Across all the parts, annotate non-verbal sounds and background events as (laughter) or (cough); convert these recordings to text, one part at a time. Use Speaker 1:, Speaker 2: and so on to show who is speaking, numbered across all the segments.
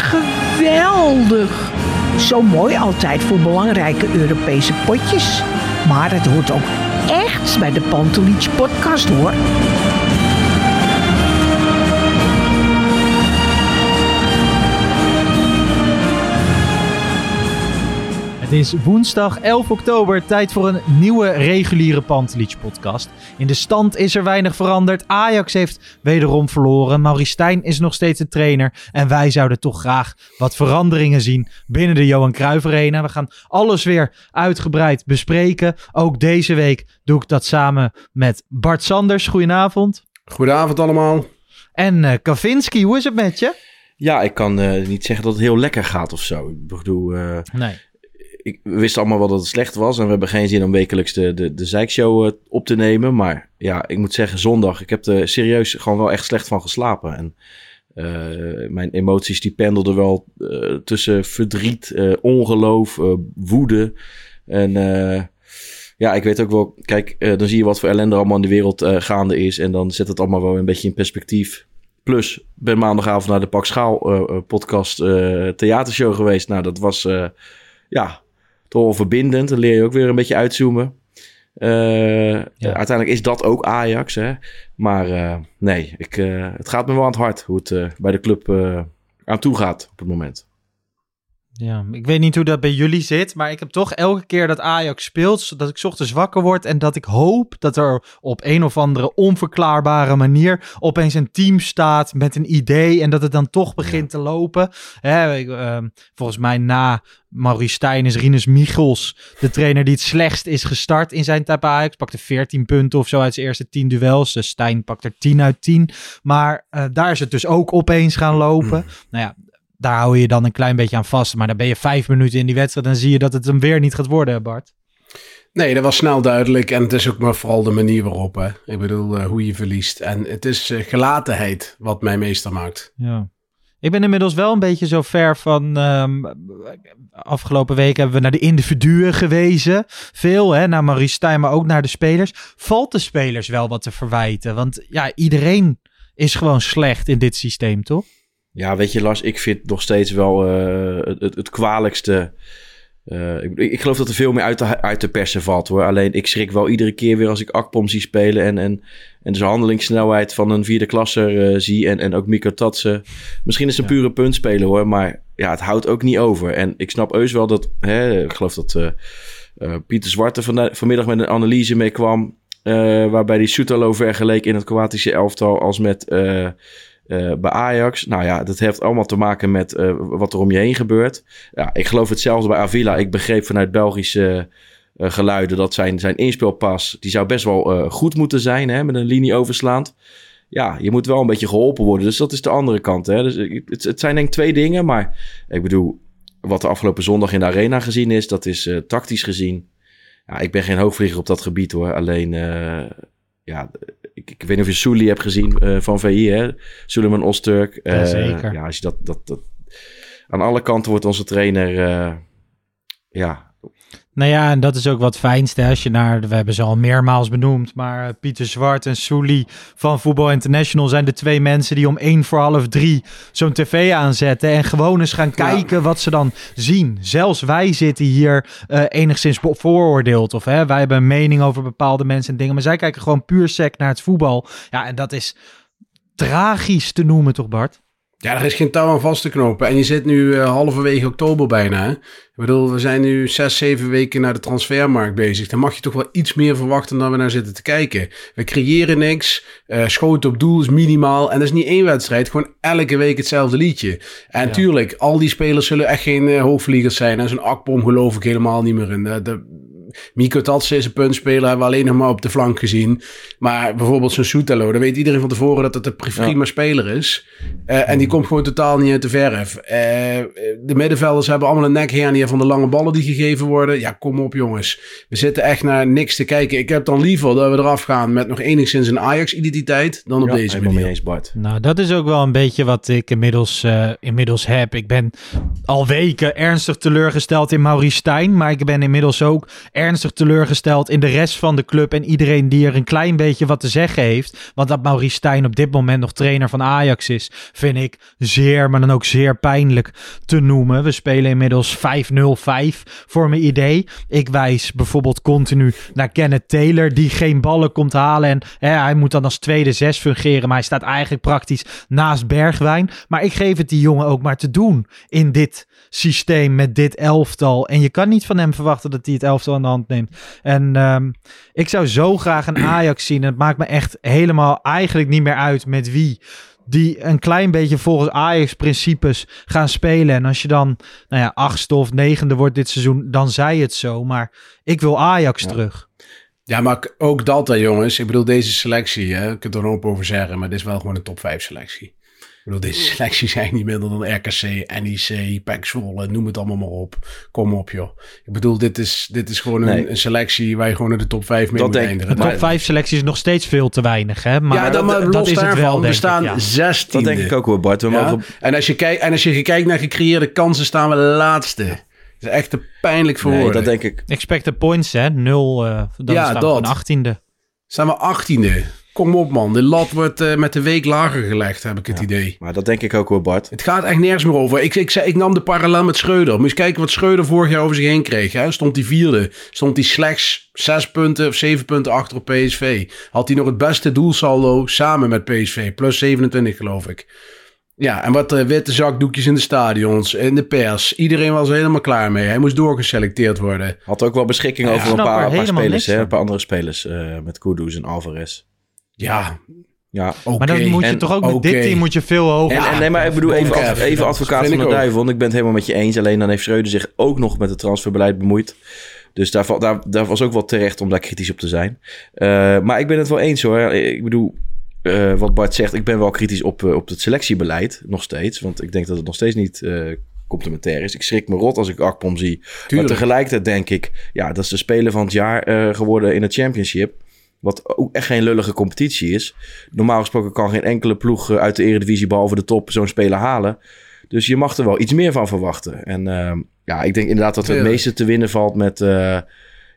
Speaker 1: Geweldig. Zo mooi altijd voor belangrijke Europese potjes. Maar het hoort ook echt bij de Pantelich podcast hoor.
Speaker 2: Het is woensdag 11 oktober, tijd voor een nieuwe reguliere Pantelich podcast. In de stand is er weinig veranderd. Ajax heeft wederom verloren. Maurice Stijn is nog steeds de trainer. En wij zouden toch graag wat veranderingen zien binnen de Johan Cruijff Arena. We gaan alles weer uitgebreid bespreken. Ook deze week doe ik dat samen met Bart Sanders. Goedenavond.
Speaker 3: Goedenavond allemaal.
Speaker 2: En uh, Kavinski, hoe is het met je?
Speaker 4: Ja, ik kan uh, niet zeggen dat het heel lekker gaat of zo. Ik bedoel, uh,
Speaker 2: nee
Speaker 4: we wisten allemaal wel dat het slecht was. En we hebben geen zin om wekelijks de, de, de zeikshow uh, op te nemen. Maar ja, ik moet zeggen, zondag, ik heb er serieus gewoon wel echt slecht van geslapen. En uh, mijn emoties die pendelden wel uh, tussen verdriet, ongeloof, woede. En ja, ik weet ook wel, kijk, dan zie je wat voor ellende allemaal in de wereld gaande is. En dan zet het allemaal wel een beetje in perspectief. Plus, ben maandagavond naar de Pak Schaal podcast theatershow geweest. Nou, dat was ja, toch verbindend. Dan leer je ook weer een beetje uitzoomen. Uh, ja. Uiteindelijk is dat ook Ajax. Hè? Maar uh, nee, ik, uh, het gaat me wel aan het hart hoe het bij de club aan toe gaat op het moment.
Speaker 2: Ja, ik weet niet hoe dat bij jullie zit, maar ik heb toch elke keer dat Ajax speelt, dat ik ochtends wakker word en dat ik hoop dat er op een of andere onverklaarbare manier opeens een team staat met een idee en dat het dan toch begint ja. te lopen. Hè, ik, uh, volgens mij na Maurice Stijn is Rinus Michels de trainer die het slechtst is gestart in zijn tijd bij Ajax. Pakte 14 punten of zo uit zijn eerste 10 duels. Dus Stijn pakt er 10 uit 10. Maar uh, daar is het dus ook opeens gaan lopen. (clears throat) nou ja, daar hou je dan een klein beetje aan vast. Maar dan ben je vijf minuten in die wedstrijd en zie je dat het hem weer niet gaat worden, Bart.
Speaker 3: Nee, dat was snel duidelijk. En het is ook maar vooral de manier waarop. Hè. Ik bedoel, uh, hoe je verliest. En het is uh, gelatenheid wat mij meester maakt.
Speaker 2: Ja. Ik ben inmiddels wel een beetje zo ver van. Um, afgelopen week hebben we naar de individuen gewezen. Veel, hè, naar Maurice Stijn, maar ook naar de spelers. Valt de spelers wel wat te verwijten? Want ja, iedereen is gewoon slecht in dit systeem, toch?
Speaker 4: Ja, weet je, Lars, ik vind nog steeds wel uh, het, het, het, kwalijkste. Uh, ik, ik, geloof dat er veel meer uit de, uit de persen valt hoor. Alleen ik schrik wel iedere keer weer als ik Akpom zie spelen. En, en, en zijn handelingssnelheid van een vierde klasser uh, zie. En, en ook Miko Tatsen. Misschien is het een ja. pure puntspeler hoor. Maar ja, het houdt ook niet over. En ik snap heus wel dat. Hè, ik geloof dat Pieter Zwarte van, vanmiddag met een analyse mee kwam. waarbij die Soetalo vergeleek in het Kroatische elftal als met. Uh, bij Ajax. Nou ja, dat heeft allemaal te maken met uh, wat er om je heen gebeurt. Ja, ik geloof hetzelfde bij Avila. Ik begreep vanuit Belgische uh, geluiden dat zijn, zijn inspeelpas... die zou best wel goed moeten zijn, hè, met een linie overslaand. Ja, je moet wel een beetje geholpen worden. Dus dat is de andere kant. Hè. Dus het, het zijn denk ik twee dingen. Maar ik bedoel, wat de afgelopen zondag in de arena gezien is... dat is tactisch gezien... Ja, ik ben geen hoogvlieger op dat gebied hoor. Alleen, ja, ik, ik, weet niet of je Souli hebt gezien uh, van VI, hè? Suleiman Osturk.
Speaker 2: Uh, ja, zeker.
Speaker 4: Ja, als je dat, dat, dat... Aan alle kanten wordt onze trainer... Uh, ja...
Speaker 2: Nou ja, en dat is ook wat fijnste als je naar, we hebben ze al meermaals benoemd, maar Pieter Zwart en Souli van Voetbal International zijn de twee mensen die om één voor half drie zo'n tv aanzetten en gewoon eens gaan kijken ja. wat ze dan zien. Zelfs wij zitten hier uh, enigszins vooroordeeld of hè, wij hebben een mening over bepaalde mensen en dingen, maar zij kijken gewoon puur sec naar het voetbal. Ja, en dat is tragisch te noemen toch Bart?
Speaker 3: Ja, er is geen touw aan vast te knopen. En je zit nu uh, halverwege oktober bijna. Hè? Ik bedoel, we zijn nu zes, zeven weken naar de transfermarkt bezig. Dan mag je toch wel iets meer verwachten dan we naar zitten te kijken. We creëren niks. Uh, schoten op doel is minimaal. En dat is niet één wedstrijd. Gewoon elke week hetzelfde liedje. En ja. tuurlijk, al die spelers zullen echt geen uh, hoogvliegers zijn. En zo'n Akpom geloof ik helemaal niet meer in. De, Miko Tatsen is een puntspeler, hebben we alleen nog maar op de flank gezien. Maar bijvoorbeeld zo'n Soetelo, dan weet iedereen van tevoren dat het een prima speler is. Eh, en die komt gewoon totaal niet uit de verf. Eh, de middenvelders hebben allemaal een nekhernia van de lange ballen die gegeven worden. Ja, kom op jongens. We zitten echt naar niks te kijken. Ik heb dan liever dat we eraf gaan met nog enigszins een Ajax-identiteit dan op
Speaker 4: Ja,
Speaker 3: deze manier.
Speaker 4: mee eens, Bart.
Speaker 2: Nou, dat is ook wel een beetje wat ik inmiddels, eh, inmiddels heb. Ik ben al weken ernstig teleurgesteld in Maurice Stijn. Maar ik ben inmiddels ook ernstig teleurgesteld in de rest van de club. En iedereen die er een klein beetje wat te zeggen heeft. Want dat Maurice Stijn op dit moment nog trainer van Ajax is, vind ik zeer, maar dan ook zeer pijnlijk te noemen. We spelen inmiddels 5-0-5 voor mijn idee. Ik wijs bijvoorbeeld continu naar Kenneth Taylor, die geen ballen komt halen. En hè, hij moet dan als tweede zes fungeren, maar hij staat eigenlijk praktisch naast Bergwijn. Maar ik geef het die jongen ook maar te doen in dit systeem met dit elftal. En je kan niet van hem verwachten dat hij het elftal aan hand neemt. En ehm, ik zou zo graag een Ajax zien. En het maakt me echt helemaal eigenlijk niet meer uit met wie die een klein beetje volgens Ajax-principes gaan spelen. En als je dan, nou ja, achtste of negende wordt dit seizoen, dan zei het zo. Maar ik wil Ajax terug.
Speaker 3: Ja, maar ook dat hè, jongens. Ik bedoel, deze selectie, hè, ik kan er hoop over zeggen, maar dit is wel gewoon een top 5 selectie. Ik bedoel, deze selecties zijn niet minder dan RKC, NEC, PEC Zwolle, noem het allemaal maar op. Kom op, joh. Ik bedoel, dit is, dit is gewoon een,
Speaker 4: Nee.
Speaker 3: een selectie waar je gewoon naar de top 5 mee
Speaker 4: Dat
Speaker 3: moet
Speaker 4: denk ik.
Speaker 3: eindigen.
Speaker 4: Maar-
Speaker 2: Top 5 selectie is nog steeds veel te weinig, hè? Maar
Speaker 3: ja, dan maar
Speaker 2: dat,
Speaker 3: los
Speaker 2: is het
Speaker 3: daarvan.
Speaker 2: wel,
Speaker 3: we staan
Speaker 2: ik. Ja.
Speaker 3: 16.
Speaker 4: Dat denk ik ook wel, Bart. We
Speaker 3: Ja?
Speaker 4: mogen...
Speaker 3: En, als je kijkt, en als je kijkt naar gecreëerde kansen, staan we laatste. Dat is echt te pijnlijk voor
Speaker 4: Nee,
Speaker 3: woorden.
Speaker 4: dat denk ik.
Speaker 2: Expected points, hè? Nul. eh dan
Speaker 3: Ja,
Speaker 2: staan we
Speaker 3: dat.
Speaker 2: achttiende.
Speaker 3: Staan we 18e. Kom op, man. De lat wordt eh, met de week lager gelegd, heb ik het idee.
Speaker 4: Maar dat denk ik ook wel, Bart.
Speaker 3: Het gaat echt nergens meer over. Ik, ik, zei, ik nam de parallel met Schreuder. Moet je eens kijken wat Schreuder vorig jaar over zich heen kreeg. Hè? Stond hij vierde. Stond hij slechts zes punten of zeven punten achter op PSV. Had hij nog het beste doelsaldo samen met PSV. Plus 27 geloof ik. Ja, en wat eh, witte zakdoekjes in de stadions, in de pers. Iedereen was er helemaal klaar mee. Hij moest doorgeselecteerd worden.
Speaker 4: Had ook wel beschikking
Speaker 3: Ja,
Speaker 4: over een paar, paar spelers, hè? een paar andere spelers. eh, met Kudus en Alvarez.
Speaker 3: Ja,
Speaker 4: Ja.
Speaker 3: oké.
Speaker 2: Maar dan moet je
Speaker 4: En-
Speaker 2: toch ook met dit team moet je veel hoger.
Speaker 4: En, nee, maar ik bedoel even, even advocaat van de duivel. Want ik ben het helemaal met je eens. Alleen dan heeft Schreuder zich ook nog met het transferbeleid bemoeid. Dus daar, daar, daar was ook wel terecht om daar kritisch op te zijn. Eh, maar ik ben het wel eens hoor. Ik bedoel, eh, wat Bart zegt, ik ben wel kritisch op, eh, op het selectiebeleid. Nog steeds. Want ik denk dat het nog steeds niet eh, complementair is. Ik schrik me rot als ik Akpom zie. Maar tegelijkertijd denk ik, ja, dat is de speler van het jaar eh, geworden in het championship. Wat ook echt geen lullige competitie is. Normaal gesproken kan geen enkele ploeg eh, uit de eredivisie behalve de top zo'n speler halen. Dus je mag er wel iets meer van verwachten. En ehm, ja, ik denk inderdaad dat er het meeste te winnen valt met... eh,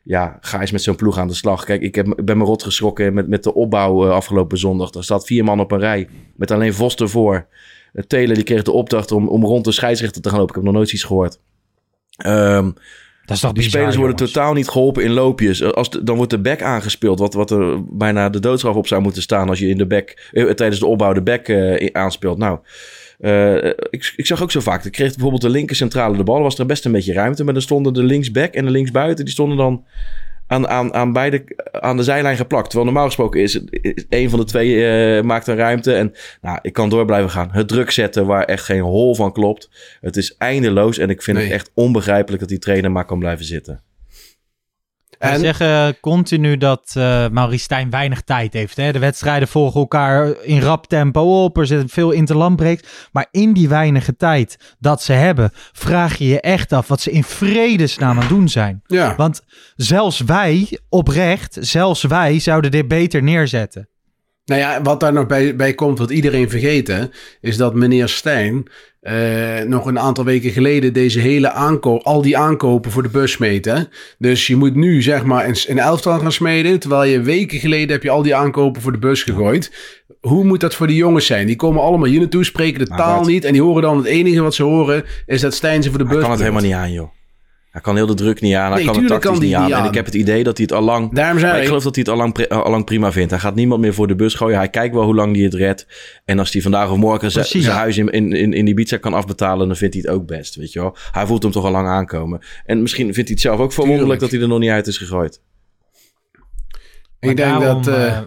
Speaker 4: ja, ga eens met zo'n ploeg aan de slag. Kijk, ik, heb, ik ben me rot geschrokken met, met de opbouw eh, afgelopen zondag. Er staat vier man op een rij. Met alleen Vos ervoor. Taylor die kreeg de opdracht om, om rond de scheidsrechter te gaan lopen. Ik heb nog nooit iets gehoord. Ehm,
Speaker 2: Dat is toch
Speaker 4: die
Speaker 2: bizar,
Speaker 4: spelers worden
Speaker 2: jongens.
Speaker 4: totaal niet geholpen in loopjes. Als de- dan wordt de back aangespeeld, wat, wat er bijna de doodstraf op zou moeten staan als je in de back, eh, tijdens de opbouw de back eh, aanspeelt. Nou, eh, ik, ik zag ook zo vaak, ik kreeg bijvoorbeeld de linker centrale de bal, was er best een beetje ruimte, maar dan stonden de linksback en de linksbuiten, die stonden dan aan, aan, aan beide aan de zijlijn geplakt. Terwijl normaal gesproken is, een van de twee eh, maakt een ruimte. En nou, ik kan door blijven gaan. Het druk zetten waar echt geen hol van klopt. Het is eindeloos en ik vind
Speaker 3: Nee.
Speaker 4: het echt onbegrijpelijk dat die trainer maar kan blijven zitten.
Speaker 3: En-
Speaker 2: zeggen continu dat eh Maurice Stijn weinig tijd heeft. Hè? De wedstrijden volgen elkaar in rap tempo op. Er zit veel interlandbreekt. Maar in die weinige tijd dat ze hebben, vraag je je echt af wat ze in vredesnaam aan het doen zijn.
Speaker 3: Ja.
Speaker 2: Want zelfs wij, oprecht, zelfs wij zouden dit beter neerzetten.
Speaker 3: Nou ja, wat daar nog bij, bij komt, wat iedereen vergeten, is dat meneer Stijn eh, nog een aantal weken geleden deze hele aankoop, al die aankopen voor de bus smeet. Hè? Dus je moet nu zeg maar een, een elftal gaan smeden, terwijl je weken geleden heb je al die aankopen voor de bus gegooid. Hoe moet dat voor die jongens zijn? Die komen allemaal hier naartoe, spreken de
Speaker 4: Maar
Speaker 3: taal niet en die horen dan het enige wat ze horen is dat Stijn ze voor de bus
Speaker 4: kan het helemaal niet aan, joh. Hij kan heel de druk niet aan. Hij
Speaker 3: Nee,
Speaker 4: kan het tactisch
Speaker 3: kan
Speaker 4: niet aan.
Speaker 3: niet
Speaker 4: En ik heb het idee dat hij het al lang...
Speaker 3: Daarom
Speaker 4: ik geloof dat hij het al lang, pri- al lang prima vindt. Hij gaat niemand meer voor de bus gooien. Hij kijkt wel hoe lang hij het redt. En als hij vandaag of morgen zijn huis in, in, in, in Ibiza kan afbetalen... dan vindt hij het ook best, weet je wel. Hij voelt hem toch al lang aankomen. En misschien vindt hij het zelf ook verwonderlijk... Dat hij er nog niet uit is gegooid.
Speaker 3: ik denk
Speaker 2: daarom,
Speaker 3: dat... eh,
Speaker 2: eh,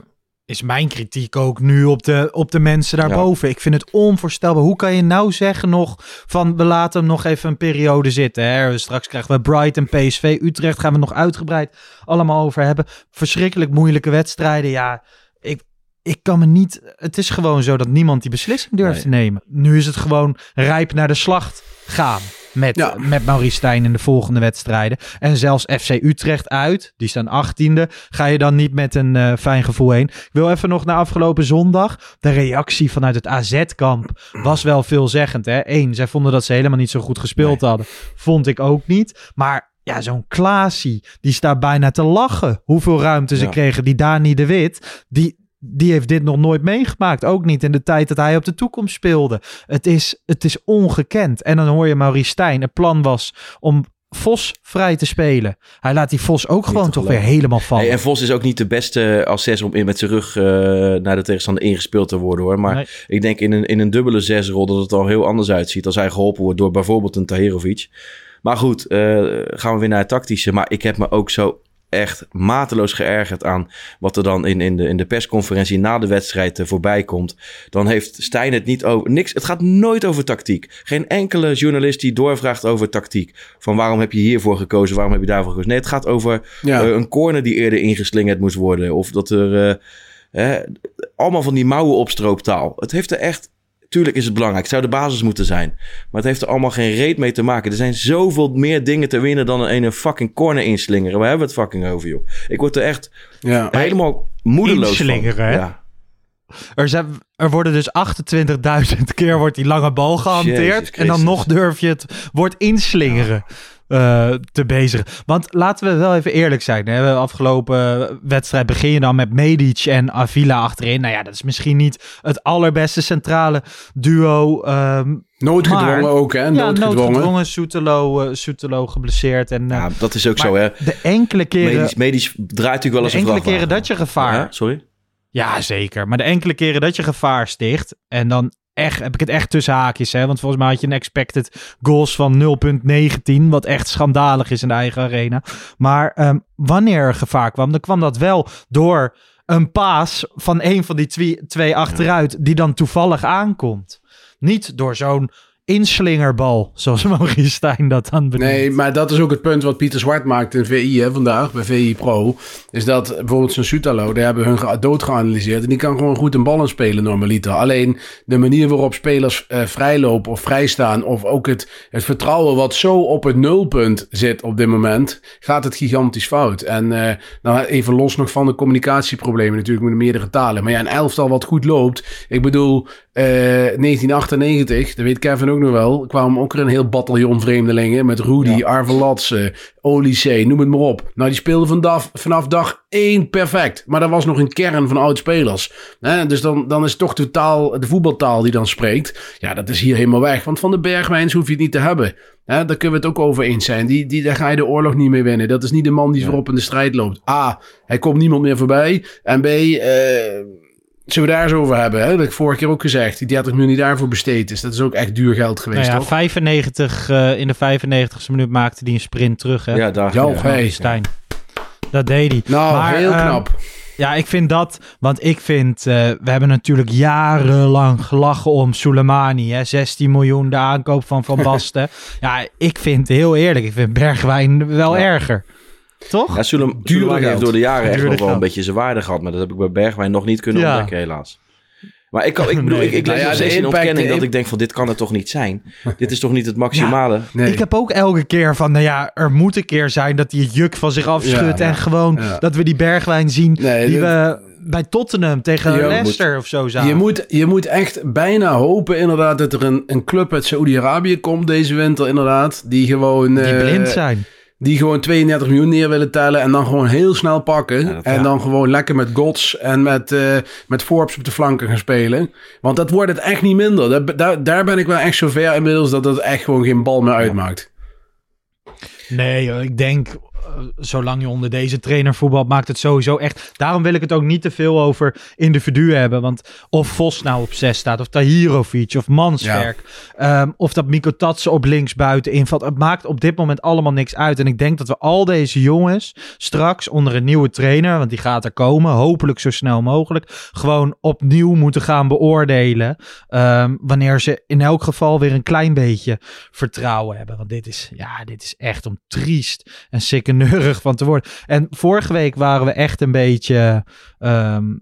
Speaker 2: is mijn kritiek ook nu op de, op de mensen daarboven. Ik vind het onvoorstelbaar. Hoe kan je nou zeggen nog van we laten hem nog even een periode zitten. Hè? Straks krijgen we Brighton, PSV, Utrecht gaan we nog uitgebreid allemaal over hebben. Verschrikkelijk moeilijke wedstrijden. Ja, ik, ik kan me niet... Het is gewoon zo dat niemand die beslissing durft
Speaker 4: Nee.
Speaker 2: te nemen. Nu is het gewoon rijp naar de slacht gaan. Met,
Speaker 3: Ja.
Speaker 2: met Maurice Stijn in de volgende wedstrijden. En zelfs FC Utrecht uit, die staan achttiende. Ga je dan niet met een eh, fijn gevoel heen. Ik wil even nog naar afgelopen zondag. De reactie vanuit het AZ-kamp was wel veelzeggend. Hè? Eén, zij vonden dat ze helemaal niet zo goed gespeeld hadden. Vond ik ook niet. Maar ja, zo'n Klaasie, die staat bijna te lachen. Hoeveel ruimte ze
Speaker 4: Ja.
Speaker 2: kregen. Die Dani de Wit, die, die heeft dit nog nooit meegemaakt. Ook niet in de tijd dat hij op de toekomst speelde. Het is, het is ongekend. En dan hoor je Maurice Stijn. Het plan was om Vos vrij te spelen. Hij laat die Vos ook gewoon toch weer helemaal vallen.
Speaker 4: Hey, en Vos is ook niet de beste als zes om in met zijn rug eh, naar de tegenstander ingespeeld te worden hoor. Maar
Speaker 2: Nee.
Speaker 4: ik denk in een, in een dubbele zesrol dat het al heel anders uitziet als hij geholpen wordt door bijvoorbeeld een Tahirovic. Maar goed, eh, gaan we weer naar het tactische. Maar ik heb me ook zo echt mateloos geërgerd aan wat er dan in, in, de, in de persconferentie na de wedstrijd eh, voorbij komt. Dan heeft Stijn het niet over niks. Het gaat nooit over tactiek. Geen enkele journalist die doorvraagt over tactiek. Van waarom heb je hiervoor gekozen, waarom heb je daarvoor gekozen. Nee, het gaat over
Speaker 3: Ja.
Speaker 4: eh, een corner die eerder ingeslingerd moest worden. Of dat er eh, allemaal van die mouwen opstrooptaal. Het heeft er echt. Tuurlijk is het belangrijk. Het zou de basis moeten zijn. Maar het heeft er allemaal geen reet mee te maken. Er zijn zoveel meer dingen te winnen dan een ene fucking corner inslingeren. Waar hebben we het fucking over, joh? Ik word er echt
Speaker 3: Ja.
Speaker 4: helemaal moedeloos van.
Speaker 2: Inslingeren, hè?
Speaker 4: Ja.
Speaker 2: Er, zijn, er worden dus 28.000 keer wordt die lange bal gehanteerd. En dan nog durf je het woord inslingeren eh, te bezigen. Want laten we wel even eerlijk zijn. Hè? De afgelopen wedstrijd begin je dan met Medic en Avila achterin. Nou ja, dat is misschien niet het allerbeste centrale duo. ehm,
Speaker 3: Noodgedwongen
Speaker 2: Maar-
Speaker 3: ook, hè?
Speaker 2: ja,
Speaker 3: Noodgedwongen.
Speaker 2: noodgedwongen. Soetelo, eh, Soetelo geblesseerd. En, eh,
Speaker 4: ja, dat is ook zo, hè?
Speaker 2: De enkele keren,
Speaker 4: Medisch, medisch draait natuurlijk wel
Speaker 2: de
Speaker 4: eens een
Speaker 2: enkele
Speaker 4: vrachtwagen.
Speaker 2: keren dat je gevaar
Speaker 4: Ja, sorry?
Speaker 2: Ja, zeker. Maar de enkele keren dat je gevaar sticht. En dan echt, heb ik het echt tussen haakjes. Hè? Want volgens mij had je een expected goals van 0,19. Wat echt schandalig is in de eigen arena. Maar ehm, wanneer er gevaar kwam, dan kwam dat wel door een paas van een van die twee, twee achteruit. Die dan toevallig aankomt. Niet door zo'n inslingerbal. Zoals (laughs) Maurice dat dan benoemt.
Speaker 3: Nee, maar dat is ook het punt wat Pieter Zwart maakt in VI hè, vandaag, bij VI Pro. Is dat bijvoorbeeld zo'n Soetalo, daar hebben hun dood geanalyseerd. En die kan gewoon goed een bal aan spelen normaliter. Alleen de manier waarop spelers eh, vrijlopen of vrijstaan. Of ook het, het vertrouwen wat zo op het nulpunt zit op dit moment. Gaat het gigantisch fout. En eh, nou even los nog van de communicatieproblemen natuurlijk met de meerdere talen. Maar ja, een elftal wat goed loopt. Ik bedoel, eh, 1998, dat weet Kevin ook nog wel, kwamen ook er een heel bataljon vreemdelingen met Rudy, Arvelatse, Olysee, noem het maar op. Nou, die speelden vanaf, vanaf dag één perfect. Maar dat was nog een kern van oud-spelers. Dus dan, dan is toch de taal, de voetbaltaal die dan spreekt. Ja, dat is hier helemaal weg. Want van de Bergwijns hoef je het niet te hebben. Hè, daar kunnen we het ook over eens zijn. Die, die, daar ga je de oorlog niet mee winnen. Dat is niet de man die voorop in de strijd loopt. A, hij komt niemand meer voorbij. En B, eh, Zullen we daar eens over hebben? Hè? Dat heb ik vorige keer ook gezegd. Die 30 miljoen die daarvoor besteed is. Dat is ook echt duur geld geweest,
Speaker 2: Nou ja,
Speaker 3: toch?
Speaker 2: 95, eh, in de 95ste minuut maakte hij een sprint terug. Hè?
Speaker 4: Ja, daar.
Speaker 3: Ja,
Speaker 4: ja.
Speaker 3: hey.
Speaker 2: Stijn. Dat deed hij.
Speaker 3: Nou,
Speaker 2: Maar,
Speaker 3: heel
Speaker 2: ehm,
Speaker 3: knap.
Speaker 2: Ja, ik vind dat, want ik vind, eh, we hebben natuurlijk jarenlang gelachen om Soleimani, hè, 16 miljoen, de aankoop van Van (laughs) Basten. ja, ik vind, heel eerlijk, ik vind Bergwijn wel
Speaker 4: Ja.
Speaker 2: erger. Toch?
Speaker 4: Ja, Soleimani heeft door de jaren echt nog wel een beetje zijn waarde gehad. Maar dat heb ik bij Bergwijn nog niet kunnen
Speaker 2: Ja.
Speaker 4: ontdekken, helaas. Maar ik, kan, ik (laughs) bedoel,
Speaker 2: Nee.
Speaker 4: ik, ik
Speaker 3: Nou
Speaker 4: lees
Speaker 3: ja,
Speaker 4: steeds in ontkenning dat ik denk van dit kan het toch niet zijn. (laughs) dit is toch niet het maximale.
Speaker 3: Nee.
Speaker 2: Ik heb ook elke keer van, nou ja, er moet een keer zijn dat hij het juk van zich afschudt.
Speaker 3: Ja,
Speaker 2: en gewoon
Speaker 3: Ja.
Speaker 2: dat we die Bergwijn zien
Speaker 3: Nee,
Speaker 2: die we bij Tottenham tegen
Speaker 3: Je
Speaker 2: Leicester of zo zagen.
Speaker 3: Je moet, je moet echt bijna hopen inderdaad dat er een, een club uit Saoedi-Arabië komt deze winter inderdaad. Die gewoon,
Speaker 2: die
Speaker 3: eh,
Speaker 2: blind zijn.
Speaker 3: Die gewoon 32 miljoen neer willen tellen en dan gewoon heel snel pakken.
Speaker 4: Ja, dat-
Speaker 3: en
Speaker 4: ja.
Speaker 3: dan gewoon lekker met Gods en met, eh, met Forbes op de flanken gaan spelen. Want dat wordt het echt niet minder. Daar, daar, daar ben ik wel echt zover inmiddels dat het echt gewoon geen bal meer uitmaakt.
Speaker 2: Nee, ik denk zolang je onder deze trainer voetbalt, maakt het sowieso echt. Daarom wil ik het ook niet te veel over individuen hebben. Want of Vos nou op 6 staat, of Tahirovic, of Manswerk. ehm, of dat Miko Tatsen op links buiten invalt. Het maakt op dit moment allemaal niks uit. En ik denk dat we al deze jongens straks onder een nieuwe trainer, want die gaat er komen, hopelijk zo snel mogelijk, gewoon opnieuw moeten gaan beoordelen. ehm, wanneer ze in elk geval weer een klein beetje vertrouwen hebben. Want dit is, ja, dit is echt om triest en sikkeneurig van te worden. En vorige week waren we echt een beetje ehm,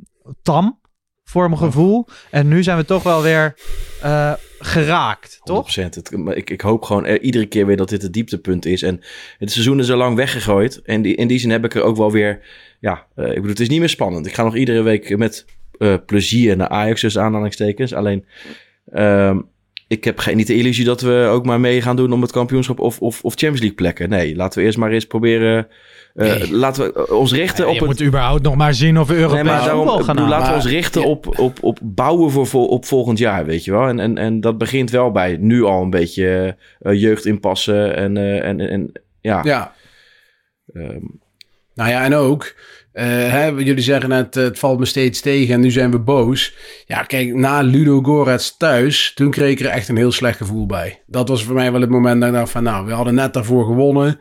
Speaker 2: tam, voor mijn gevoel. En nu zijn we toch wel weer eh, geraakt, toch?
Speaker 4: 100%. Het, ik, ik hoop gewoon eh, iedere keer weer dat dit het dieptepunt is. En het seizoen is al lang weggegooid. En die, in die zin heb ik er ook wel weer... Ja, eh, ik bedoel, het is niet meer spannend. Ik ga nog iedere week met plezier naar Ajax, dus aanhalingstekens. Alleen, ehm, ik heb geen, niet de illusie dat we ook maar mee gaan doen om het kampioenschap of, of, of Champions League plekken. Nee, laten we eerst maar eens proberen... eh, Laten we ons richten
Speaker 2: Ja,
Speaker 4: op
Speaker 2: je
Speaker 4: het...
Speaker 2: moet überhaupt nog maar zien of we Europees
Speaker 4: Nee, maar daarom,
Speaker 2: gaan
Speaker 4: laten we ons richten
Speaker 3: ja.
Speaker 4: op, op, op bouwen voor, voor op volgend jaar, weet je wel. En, en, en dat begint wel bij nu al een beetje eh, jeugd inpassen en, eh, en, en ja.
Speaker 3: Ja,
Speaker 4: ehm,
Speaker 3: nou ja, en ook... eh, hè, jullie zeggen net, eh, het valt me steeds tegen en nu zijn we boos. Ja, kijk, na Ludo Gorets thuis, toen kreeg ik er echt een heel slecht gevoel bij. Dat was voor mij wel het moment dat ik dacht van, nou, we hadden net daarvoor gewonnen.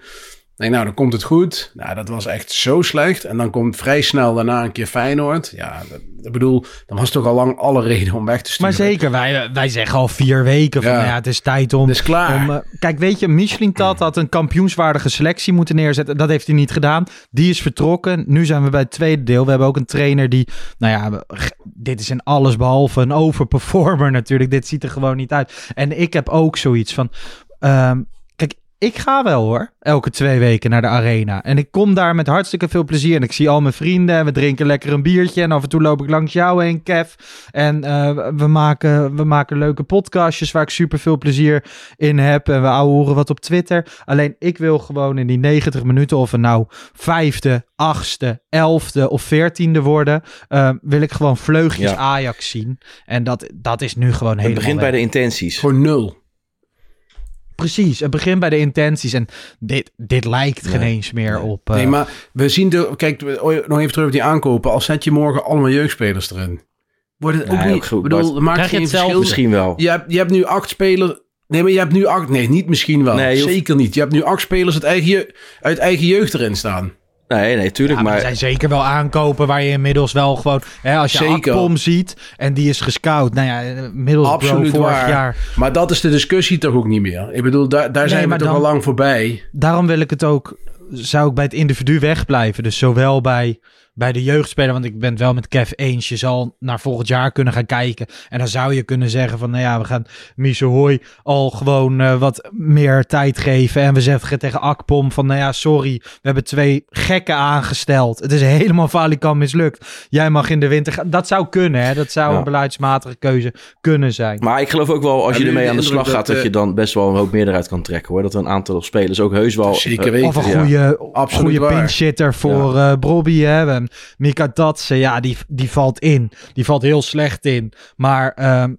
Speaker 3: Denk, nou, dan komt het goed. Nou, dat was echt zo slecht. En dan komt vrij snel daarna een keer Feyenoord. Ja, ik bedoel, dan was toch al lang alle reden om weg te sturen.
Speaker 2: Maar zeker, wij, wij zeggen al vier weken van
Speaker 3: Ja.
Speaker 2: ja. het is tijd om...
Speaker 3: Het is klaar.
Speaker 2: om, eh, kijk, weet je, Michelin Tat had een kampioenswaardige selectie moeten neerzetten. Dat heeft hij niet gedaan. Die is vertrokken. Nu zijn we bij het tweede deel. We hebben ook een trainer die, nou ja, dit is in alles behalve een overperformer natuurlijk. Dit ziet er gewoon niet uit. En ik heb ook zoiets van, ehm, ik ga wel hoor, elke twee weken naar de arena. En ik kom daar met hartstikke veel plezier. En ik zie al mijn vrienden en we drinken lekker een biertje. En af en toe loop ik langs jou heen, Kev. En eh, we, maken, we maken leuke podcastjes waar ik super veel plezier in heb. En we horen wat op Twitter. Alleen ik wil gewoon in die 90 minuten, of we nou vijfde, achtste, elfde of veertiende worden, eh, wil ik gewoon vleugjes
Speaker 4: Ja.
Speaker 2: Ajax zien. En dat, dat is nu gewoon
Speaker 4: het
Speaker 2: helemaal
Speaker 4: begint bij de intenties.
Speaker 3: Gewoon nul.
Speaker 2: Precies, het begint bij de intenties. En dit, dit lijkt geen eens meer op... eh,
Speaker 3: Nee, maar we zien de. Kijk, we- nog even terug op die aankopen. Als zet je morgen allemaal jeugdspelers erin. Wordt het ook
Speaker 4: Nee,
Speaker 3: niet.
Speaker 4: ook goed,
Speaker 3: Ik bedoel, maakt
Speaker 2: Krijg je het zelf
Speaker 3: verschil.
Speaker 4: Misschien wel.
Speaker 3: Je hebt, je hebt nu acht spelers. Nee, maar je hebt nu acht. Nee, niet misschien wel.
Speaker 4: Nee, hoeft-
Speaker 3: Zeker niet. Je hebt nu acht spelers uit eigen, je- uit eigen jeugd erin staan.
Speaker 4: Nee, nee, tuurlijk.
Speaker 2: Ja, maar,
Speaker 4: maar
Speaker 2: er zijn zeker wel aankopen waar je inmiddels wel gewoon... Hè, als je
Speaker 3: Zeker.
Speaker 2: Akpom ziet en die is gescout. Nou ja, Middlesbrough
Speaker 3: Absoluut
Speaker 2: vorig
Speaker 3: waar.
Speaker 2: jaar.
Speaker 3: Maar dat is de discussie toch ook niet meer. Ik bedoel, daar, daar zijn we toch
Speaker 2: dan-
Speaker 3: al lang voorbij.
Speaker 2: Daarom wil ik het ook... Zou ik bij het individu wegblijven. Dus zowel bij, bij de jeugdspeler... Want ik ben het wel met Kev eens. Je zal naar volgend jaar kunnen gaan kijken. En dan zou je kunnen zeggen van... Nou ja, we gaan Miso Hoi al gewoon eh, wat meer tijd geven. En we zeggen tegen Akpom van... Nou ja, sorry. We hebben twee gekken aangesteld. Het is helemaal valikant mislukt. Jij mag in de winter gaan. Dat zou kunnen, hè. Dat zou
Speaker 4: Ja.
Speaker 2: een beleidsmatige keuze kunnen zijn.
Speaker 4: Maar ik geloof ook wel, als
Speaker 3: Ja,
Speaker 4: je ermee aan de slag gaat,
Speaker 3: dat,
Speaker 4: dat je
Speaker 3: eh,
Speaker 4: dan best wel een hoop meerderheid kan trekken hoor. Dat er een aantal spelers ook heus wel.
Speaker 3: Zeker
Speaker 4: eh,
Speaker 3: weten.
Speaker 2: Of een
Speaker 4: ja.
Speaker 2: goede,
Speaker 3: absoluut
Speaker 2: goede
Speaker 3: waar.
Speaker 2: pinchitter voor eh Brobby. Hè. En Mika Datse, ja, die, die valt in. Die valt heel slecht in. Maar ehm,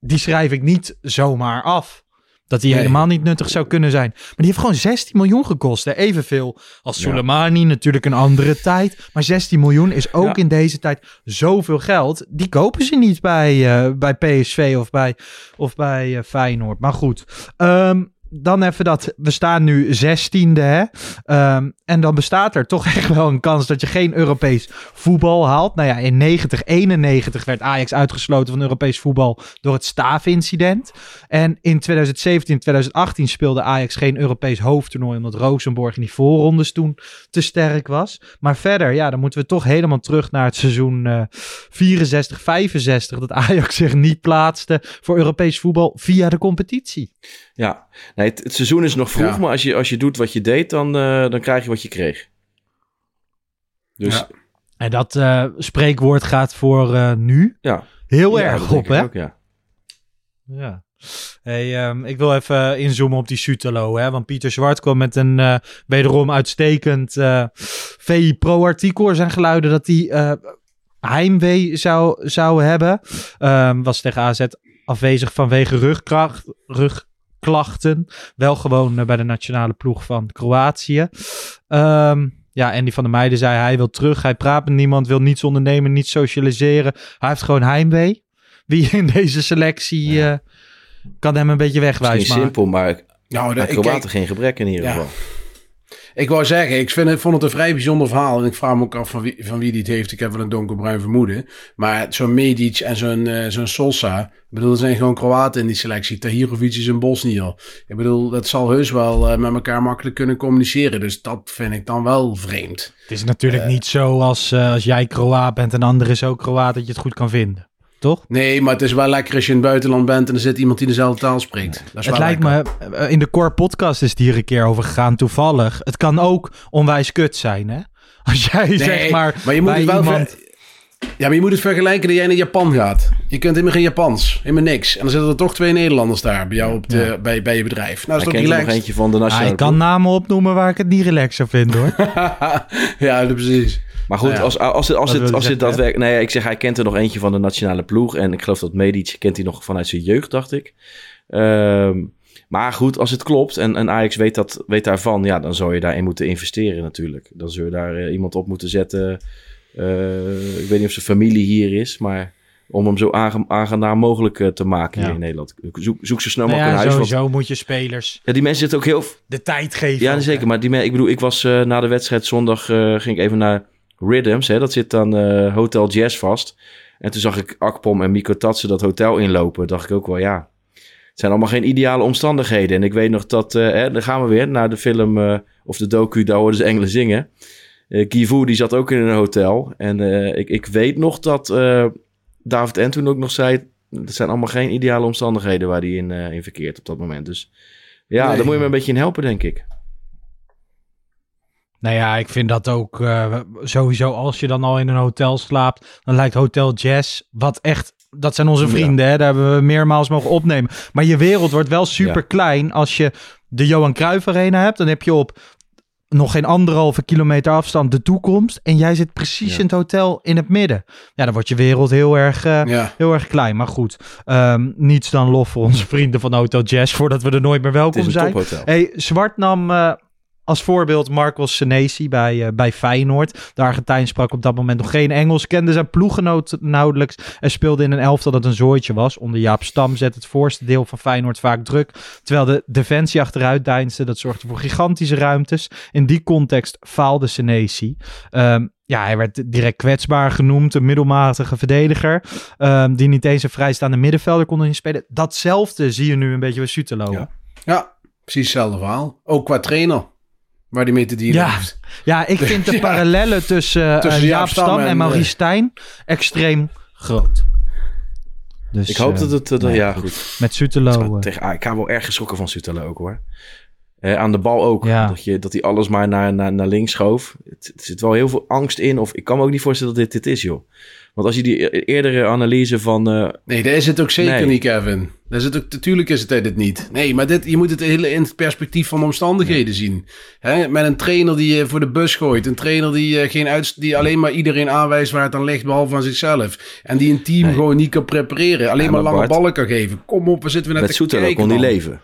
Speaker 2: die schrijf ik niet zomaar af. Dat hij
Speaker 3: Nee.
Speaker 2: helemaal niet nuttig zou kunnen zijn. Maar die heeft gewoon 16 miljoen gekost. Hè. Evenveel als
Speaker 4: Ja.
Speaker 2: Soleimani. Natuurlijk een andere tijd. Maar 16 miljoen is ook
Speaker 4: Ja.
Speaker 2: in deze tijd zoveel geld. Die kopen ze niet bij, eh, bij PSV of bij, of bij eh, Feyenoord. Maar goed. Ehm, dan even dat. We staan nu 16e. Hè? Ehm, en dan bestaat er toch echt wel een kans dat je geen Europees voetbal haalt. Nou ja, in 90, 91 werd Ajax uitgesloten van Europees voetbal door het staafincident. En in 2017, 2018 speelde Ajax geen Europees hoofdtoernooi omdat Rosenborg in die voorrondes toen te sterk was. Maar verder, ja, dan moeten we toch helemaal terug naar het seizoen eh 64, 65 dat Ajax zich niet plaatste voor Europees voetbal via de competitie.
Speaker 4: Ja, nee, het, het seizoen is nog vroeg,
Speaker 3: Ja.
Speaker 4: maar als je, als je doet wat je deed, dan, eh, dan krijg je wat je kreeg. Dus
Speaker 3: Ja.
Speaker 2: En dat eh, spreekwoord gaat voor eh, nu
Speaker 4: ja.
Speaker 2: heel
Speaker 4: Ja,
Speaker 2: erg op,
Speaker 4: ik
Speaker 2: hè?
Speaker 4: ook, ja.
Speaker 2: Ja. Hey, ehm, ik wil even inzoomen op die Sutelo, hè? Want Pieter Zwart kwam met een eh, wederom uitstekend eh VI Pro-artikel. Er zijn geluiden dat hij eh, heimwee zou, zou hebben. Ehm, was tegen AZ afwezig vanwege rugkracht, gezichtsklachten. Wel gewoon eh, bij de nationale ploeg van Kroatië. Ehm, ja, Andy van der Meijden zei hij wil terug. Hij praat met niemand, wil niets ondernemen, niet socialiseren. Hij heeft gewoon heimwee. Wie (laughs) in deze selectie eh, kan hem een beetje
Speaker 4: Het is niet simpel, maar
Speaker 3: Nou, de, ik,
Speaker 4: Kroaten
Speaker 3: kijk,
Speaker 4: geen gebrek in ieder
Speaker 3: Ja.
Speaker 4: geval.
Speaker 3: Ik wou zeggen, ik vind het, vond het een vrij bijzonder verhaal. En ik vraag me ook af van wie, van wie die het heeft. Ik heb wel een donkerbruin vermoeden. Maar zo'n Medic en zo'n eh, zo'n Sosa. Ik bedoel, er zijn gewoon Kroaten in die selectie. Tahirovic is een Bosnier. Ik bedoel, dat zal heus wel eh, met elkaar makkelijk kunnen communiceren. Dus dat vind ik dan wel vreemd.
Speaker 2: Het is natuurlijk niet zo als, eh, als jij Kroaat bent en de ander is ook Kroaat dat je het goed kan vinden. Toch?
Speaker 3: Nee, maar het is wel lekker als je in het buitenland bent en er zit iemand die dezelfde taal spreekt. Dat is
Speaker 2: Het lijkt
Speaker 3: lekker.
Speaker 2: me, eh, in de core podcast is het hier een keer over gegaan, toevallig. Het kan ook onwijs kut zijn, hè? Als jij
Speaker 3: Nee,
Speaker 2: zeg maar,
Speaker 3: maar je moet het wel
Speaker 2: iemand...
Speaker 3: Ja, maar je moet het vergelijken dat jij naar Japan gaat. Je kunt helemaal geen Japans, helemaal niks. En dan zitten er toch twee Nederlanders daar bij jou op de, bij, bij je bedrijf. Nou, is toch
Speaker 4: nog
Speaker 3: relaxed?
Speaker 4: eentje van de
Speaker 2: Ah,
Speaker 4: nationale
Speaker 2: ik kan namen opnoemen waar ik het niet relaxed zou vinden, hoor. (laughs)
Speaker 3: ja, dat precies.
Speaker 4: Maar goed,
Speaker 3: Nou ja.
Speaker 4: als, als, het, als,
Speaker 2: zeggen,
Speaker 4: daadwerkelijk... Nee, ik zeg, hij kent er nog eentje van de nationale ploeg. En ik geloof dat Medic kent hij nog vanuit zijn jeugd, dacht ik. Ehm, maar goed, als het klopt en, en Ajax weet, dat, weet daarvan... Ja, dan zou je daarin moeten investeren natuurlijk. Dan zou je daar eh, iemand op moeten zetten. Eh, ik weet niet of zijn familie hier is, maar... Om hem zo aange- aangenaam mogelijk eh, te maken
Speaker 2: Ja.
Speaker 4: hier in Nederland. Zoek, zoek zo snel
Speaker 2: Nou
Speaker 4: mogelijk
Speaker 2: ja,
Speaker 4: een huis. want-
Speaker 2: sowieso moet je spelers
Speaker 4: Ja, die mensen zitten ook heel...
Speaker 2: de tijd geven.
Speaker 4: Ja,
Speaker 2: ook,
Speaker 4: zeker.
Speaker 2: hè.
Speaker 4: Maar die, ik bedoel, ik was eh, na de wedstrijd zondag, ging ik even naar Rhythms. Hè, dat zit dan Hotel Jazz vast. En toen zag ik Akpom en Miko Tatsen dat hotel inlopen. dacht ik ook wel, ja, het zijn allemaal geen ideale omstandigheden. En ik weet nog dat, hè, dan gaan we weer naar de film of de docu, daar hoorden ze engelen zingen. Eh Kivu, die zat ook in een hotel. En eh, ik, ik weet nog dat eh, David en toen ook nog zei, het zijn allemaal geen ideale omstandigheden waar hij in, eh, in verkeert op dat moment. Dus ja,
Speaker 3: Nee.
Speaker 4: daar moet je me een beetje in helpen, denk ik.
Speaker 2: Nou ja, ik vind dat ook eh, sowieso als je dan al in een hotel slaapt, dan lijkt Hotel Jazz, wat echt, dat zijn onze
Speaker 4: Ja.
Speaker 2: vrienden, hè, daar hebben we meermaals mogen opnemen. Maar je wereld wordt wel super klein als je de Johan Cruijff Arena hebt, dan heb je op nog geen anderhalve kilometer afstand de toekomst en jij zit precies
Speaker 4: Ja.
Speaker 2: in het hotel in het midden. Ja, dan wordt je wereld heel erg, eh,
Speaker 3: Ja.
Speaker 2: heel erg klein. Maar goed, ehm, niets dan lof voor onze (laughs) vrienden van Hotel Jazz, voordat we er nooit meer welkom zijn.
Speaker 4: tophotel.
Speaker 2: Hey, Zwart nam eh, als voorbeeld Marcos Senesi bij, eh, bij Feyenoord. De Argentijn sprak op dat moment nog geen Engels, kende zijn ploeggenoot nauwelijks en speelde in een elftal dat een zooitje was. Onder Jaap Stam zet het voorste deel van Feyenoord vaak druk, terwijl de defensie achteruit deinsde. Dat zorgde voor gigantische ruimtes. In die context faalde Senesi. Ehm, ja, hij werd direct kwetsbaar genoemd, een middelmatige verdediger, ehm, die niet eens een vrijstaande middenvelder kon inspelen. Datzelfde zie je nu een beetje bij Sutelo.
Speaker 4: Ja.
Speaker 3: ja, precies hetzelfde verhaal. Ook qua trainer, waar die mee te dealen
Speaker 2: Ja.
Speaker 3: heeft.
Speaker 2: Ja, ik vind de (laughs)
Speaker 3: Ja.
Speaker 2: parallellen tussen, eh,
Speaker 3: Tussen Jaap
Speaker 2: Jaap
Speaker 3: Stam
Speaker 2: Stam en,
Speaker 3: en,
Speaker 2: Maurice
Speaker 3: eh,
Speaker 2: Stijn extreem groot. Dus,
Speaker 4: Ik hoop dat het... eh,
Speaker 2: nou
Speaker 4: ja, goed.
Speaker 2: Met Sutelo.
Speaker 4: Tegen, ah, ik heb wel erg geschrokken van Sutelo ook, hoor. Eh, aan de bal ook.
Speaker 2: Ja.
Speaker 4: Dat, je, dat hij alles maar naar, naar, naar links schoof. Het, er zit wel heel veel angst in. Of ik kan me ook niet voorstellen dat dit dit is, joh. Want als je die e- eerdere analyse van... eh,
Speaker 3: Nee, dat is het ook zeker
Speaker 4: Nee.
Speaker 3: niet, Kevin. Is het ook, natuurlijk is het dit niet. Nee, maar dit, je moet het hele in het perspectief van de omstandigheden zien. Hè? Met een trainer die je voor de bus gooit. Een trainer die, eh, geen uit, die alleen maar iedereen aanwijst waar het aan ligt, behalve aan zichzelf. En die een team
Speaker 4: Nee.
Speaker 3: gewoon niet kan prepareren. Alleen
Speaker 4: Ja,
Speaker 3: maar,
Speaker 4: maar
Speaker 3: lange
Speaker 4: Bart,
Speaker 3: ballen kan geven. Kom op, we zitten we net
Speaker 4: met
Speaker 3: te kijken,
Speaker 4: kon hij
Speaker 3: man.
Speaker 4: leven.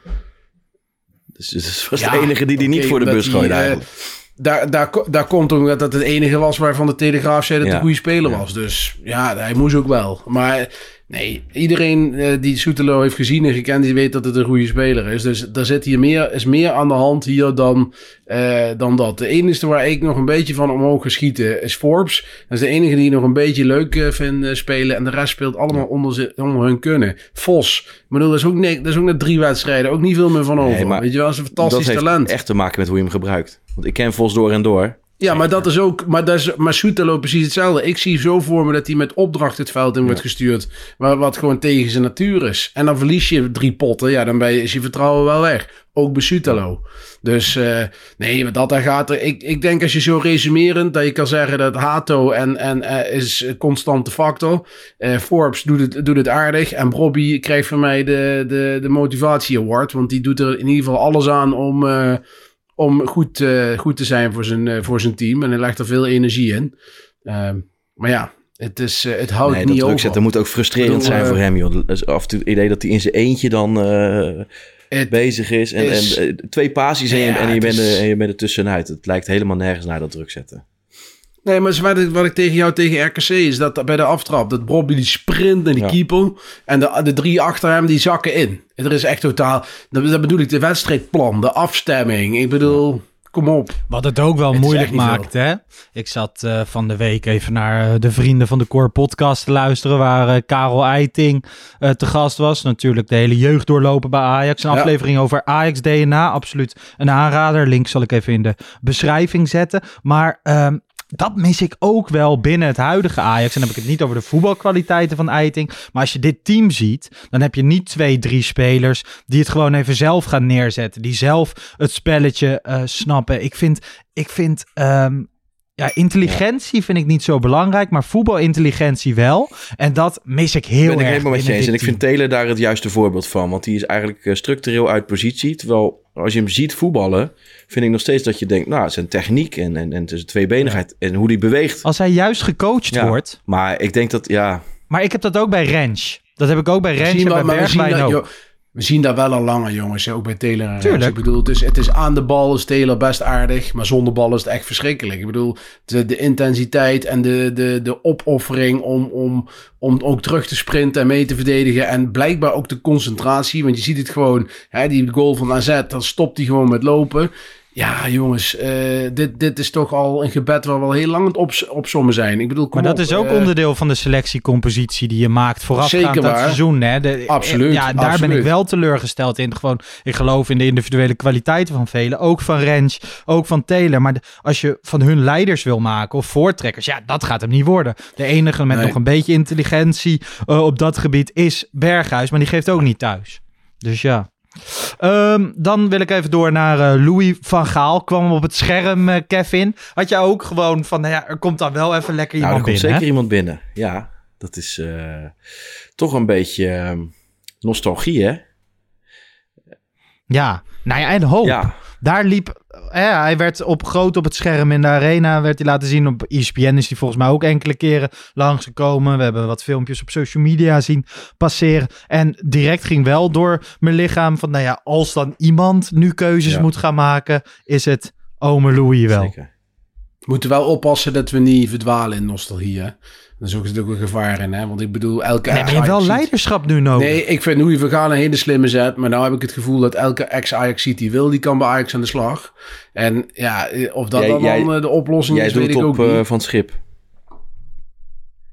Speaker 4: Dus, dus was
Speaker 3: Ja,
Speaker 4: de enige die die niet voor de bus gooide
Speaker 3: eh,
Speaker 4: eigenlijk.
Speaker 3: Daar, daar, daar komt omdat dat het enige was waarvan de Telegraaf zei dat
Speaker 4: Ja.
Speaker 3: een goede speler was. Dus ja, hij moest ook wel. Maar nee, iedereen eh, die Soetelo heeft gezien en gekend, die weet dat het een goede speler is. Dus er zit hier meer, is meer aan de hand hier dan, eh, dan dat. De enige waar ik nog een beetje van omhoog geschieten is Forbes. Dat is de enige die nog een beetje leuk eh, vind eh, spelen. En de rest speelt allemaal onder, onder hun kunnen. Vos. Ik bedoel, dat is ook, net, dat is ook net drie wedstrijden. Ook niet veel meer van over.
Speaker 4: Nee,
Speaker 3: weet je wel, dat is een
Speaker 4: Dat
Speaker 3: fantastisch
Speaker 4: heeft
Speaker 3: talent.
Speaker 4: echt te maken met hoe je hem gebruikt. Want ik ken Vos door en door.
Speaker 3: Ja, maar dat is ook. Maar, dat is, maar Soetelo precies hetzelfde. Ik zie zo voor me dat hij met opdracht het veld in wordt gestuurd. Waar, wat gewoon tegen zijn natuur is. En dan verlies je drie potten. Ja, dan ben je, is je vertrouwen wel weg. Ook bij Soetelo. Dus eh, nee, maar dat daar gaat er. Ik, ik denk als je zo resumerend. dat je kan zeggen dat Hato en, en, eh, is een constante factor. Eh, Forbes doet het, doet het aardig. En Bobby krijgt van mij de, de, de motivatie award. Want die doet er in ieder geval alles aan om. Om goed, eh, goed te zijn voor zijn, eh, voor zijn team. En hij legt er veel energie in. Ehm, maar ja, het, is, eh, het houdt
Speaker 4: Nee, dat
Speaker 3: niet
Speaker 4: druk
Speaker 3: over.
Speaker 4: zetten moet ook frustrerend
Speaker 3: bedoel,
Speaker 4: zijn voor hem, joh. Dat af en toe het idee dat hij in zijn eentje dan... bezig is. En,
Speaker 3: is-
Speaker 4: en twee passies en, je-
Speaker 3: Ja,
Speaker 4: en, je
Speaker 3: het
Speaker 4: bent
Speaker 3: is-
Speaker 4: er, en je bent er tussenuit. Het lijkt helemaal nergens naar dat druk zetten.
Speaker 3: Nee, maar wat ik, wat ik tegen jou tegen RKC is dat bij de aftrap, dat Bobby die sprint naar die
Speaker 4: Ja.
Speaker 3: keeper en de, de drie achter hem die zakken in. En er is echt totaal, dat, dat bedoel ik, de wedstrijdplan, de afstemming. Ik bedoel, kom op.
Speaker 2: Wat het ook wel
Speaker 3: Het
Speaker 2: moeilijk maakt, hè? Ik zat eh, van de week even naar eh, de Vrienden van de Core podcast te luisteren, waar eh, Karel Eiting eh, te gast was. Natuurlijk de hele jeugd doorlopen bij Ajax. Een
Speaker 3: Ja.
Speaker 2: aflevering over Ajax DNA, absoluut een aanrader. Link zal ik even in de beschrijving zetten. Maar ehm, dat mis ik ook wel binnen het huidige Ajax. En dan heb ik het niet over de voetbalkwaliteiten van Eiting. Maar als je dit team ziet, dan heb je niet twee, drie spelers die het gewoon even zelf gaan neerzetten. Die zelf het spelletje eh, snappen. Ik vind, ik vind ehm, ja, intelligentie vind ik niet zo belangrijk, maar voetbalintelligentie wel. En dat mis ik heel
Speaker 4: ben ik
Speaker 2: erg.
Speaker 4: helemaal met je eens. En ik vind. Taylor daar het juiste voorbeeld van. Want die is eigenlijk eh, structureel uit positie. Terwijl als je hem ziet voetballen, vind ik nog steeds dat je denkt... Nou, zijn techniek en, en, en zijn tweebenigheid en hoe die beweegt.
Speaker 2: Als hij juist gecoacht
Speaker 4: Ja.
Speaker 2: wordt.
Speaker 4: Maar ik denk dat, ja...
Speaker 2: Maar ik heb dat ook bij Rens. Dat heb ik ook bij Rens en bij Bergwijn ook.
Speaker 3: We zien dat wel al langer, jongens. Ook bij Taylor.
Speaker 2: Tuurlijk.
Speaker 3: Ik bedoel, het is, het is aan de bal is Taylor best aardig. Maar zonder bal is het echt verschrikkelijk. Ik bedoel, de, de intensiteit en de, de, de opoffering om, om, om ook terug te sprinten en mee te verdedigen. En blijkbaar ook de concentratie. Want je ziet het gewoon, hè, die goal van AZ, dan stopt hij gewoon met lopen. Ja, jongens, eh, dit, dit is toch al een gebed waar we al heel lang aan het opzommen zijn. Ik bedoel, kom
Speaker 2: Maar dat
Speaker 3: op,
Speaker 2: is ook
Speaker 3: eh,
Speaker 2: onderdeel van de selectiecompositie die je maakt voorafgaand
Speaker 3: waar.
Speaker 2: seizoen. Hè? De-
Speaker 3: Absoluut,
Speaker 2: Ja, daar ben ik wel teleurgesteld in. Gewoon, ik geloof in de individuele kwaliteiten van velen. Ook van Rens, ook van Taylor. Maar de- als je van hun leiders wil maken of voortrekkers, ja, dat gaat hem niet worden. De enige met
Speaker 3: Nee.
Speaker 2: nog een beetje intelligentie eh, op dat gebied is Berghuis. Maar die geeft ook niet thuis. Dus ja. Ehm, dan wil ik even door naar eh, Louis van Gaal. Kwam op het scherm, eh, Kevin. Had je ook gewoon van, nou ja, er komt dan wel even lekker
Speaker 4: Nou, er
Speaker 2: iemand
Speaker 4: komt
Speaker 2: binnen.
Speaker 4: zeker iemand binnen. Ja, dat is eh, toch een beetje ehm, nostalgie, hè?
Speaker 2: Ja, nou ja, en hoop.
Speaker 4: Ja,
Speaker 2: Daar liep, ja, hij werd op groot op het scherm in de arena, werd hij laten zien. Op ESPN is hij volgens mij ook enkele keren langsgekomen. We hebben wat filmpjes op social media zien passeren. En direct ging wel door mijn lichaam van, nou ja, als dan iemand nu keuzes
Speaker 4: Ja.
Speaker 2: moet gaan maken, is het ome Louis wel.
Speaker 4: zeker.
Speaker 3: We moeten wel oppassen dat we niet verdwalen in nostalgie. Hè? Daar is ook natuurlijk een gevaar in. Hè? Want ik bedoel, elke
Speaker 2: Nee, maar je hebt wel leiderschap nu nodig.
Speaker 3: Nee, ik vind Louis van Gaal een hele slimme zet. Maar nou heb ik het gevoel dat elke ex-Ajax die wil, die kan bij Ajax aan de slag. En ja, of dat
Speaker 4: Jij-
Speaker 3: dan,
Speaker 4: jij-
Speaker 3: dan eh, de oplossing
Speaker 4: Jij
Speaker 3: is,
Speaker 4: doet
Speaker 3: weet
Speaker 4: het
Speaker 3: ik
Speaker 4: op
Speaker 3: ook
Speaker 4: eh,
Speaker 3: niet.
Speaker 4: Van het Schip.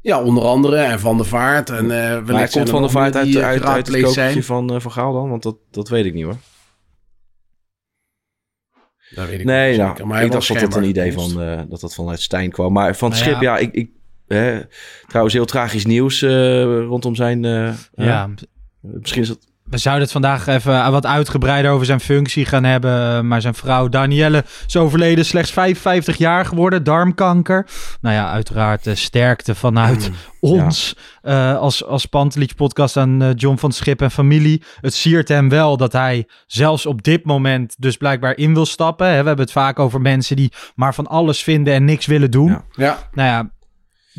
Speaker 3: Ja, onder andere. En Van der Vaart. En, eh wellicht
Speaker 4: Maar komt Van
Speaker 3: nog
Speaker 4: Vaart uit,
Speaker 3: die,
Speaker 4: uit, uit het
Speaker 3: zijn.
Speaker 4: van, eh, van Gaal dan? Want dat, dat weet ik niet hoor.
Speaker 3: Dat weet ik
Speaker 4: Nee,
Speaker 3: niet
Speaker 4: nou,
Speaker 3: zeker. Maar hij
Speaker 4: ik dacht dat het een idee van, eh, dat dat vanuit Stijn kwam. Maar van het
Speaker 2: Nou
Speaker 4: Schip,
Speaker 2: ja.
Speaker 4: ja, ik... ik hè, trouwens, heel tragisch nieuws eh, rondom zijn... eh,
Speaker 2: ja,
Speaker 4: eh, misschien is het...
Speaker 2: We zouden het vandaag even wat uitgebreider over zijn functie gaan hebben. Maar zijn vrouw Danielle is overleden, slechts 55 jaar geworden, darmkanker. Nou ja, uiteraard sterkte vanuit ons eh, als, als Pantelich podcast aan John van Schip en familie. Het siert hem wel dat hij zelfs op dit moment dus blijkbaar in wil stappen. Hè, we hebben het vaak over mensen die maar van alles vinden en niks willen doen.
Speaker 4: Ja.
Speaker 3: Ja,
Speaker 2: Nou ja,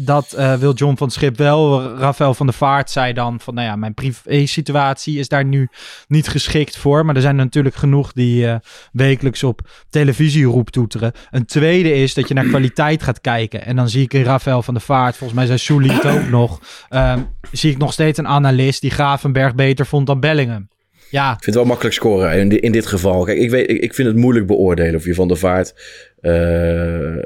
Speaker 2: dat eh, wil John van Schip wel. Rafael van der Vaart zei dan van, nou ja, mijn privé-situatie is daar nu niet geschikt voor. Maar er zijn natuurlijk genoeg die eh, wekelijks op televisie roeptoeteren. Een tweede is dat je naar kwaliteit gaat kijken. En dan zie ik in Rafael van der Vaart, volgens mij zei Soelie het ook nog, ehm, zie ik nog steeds een analist die Gravenberg beter vond dan Bellingham. Ja,
Speaker 4: Ik vind het wel makkelijk scoren in, in dit geval. Kijk, ik, weet, ik, vind het moeilijk beoordelen of je Van der Vaart... eh,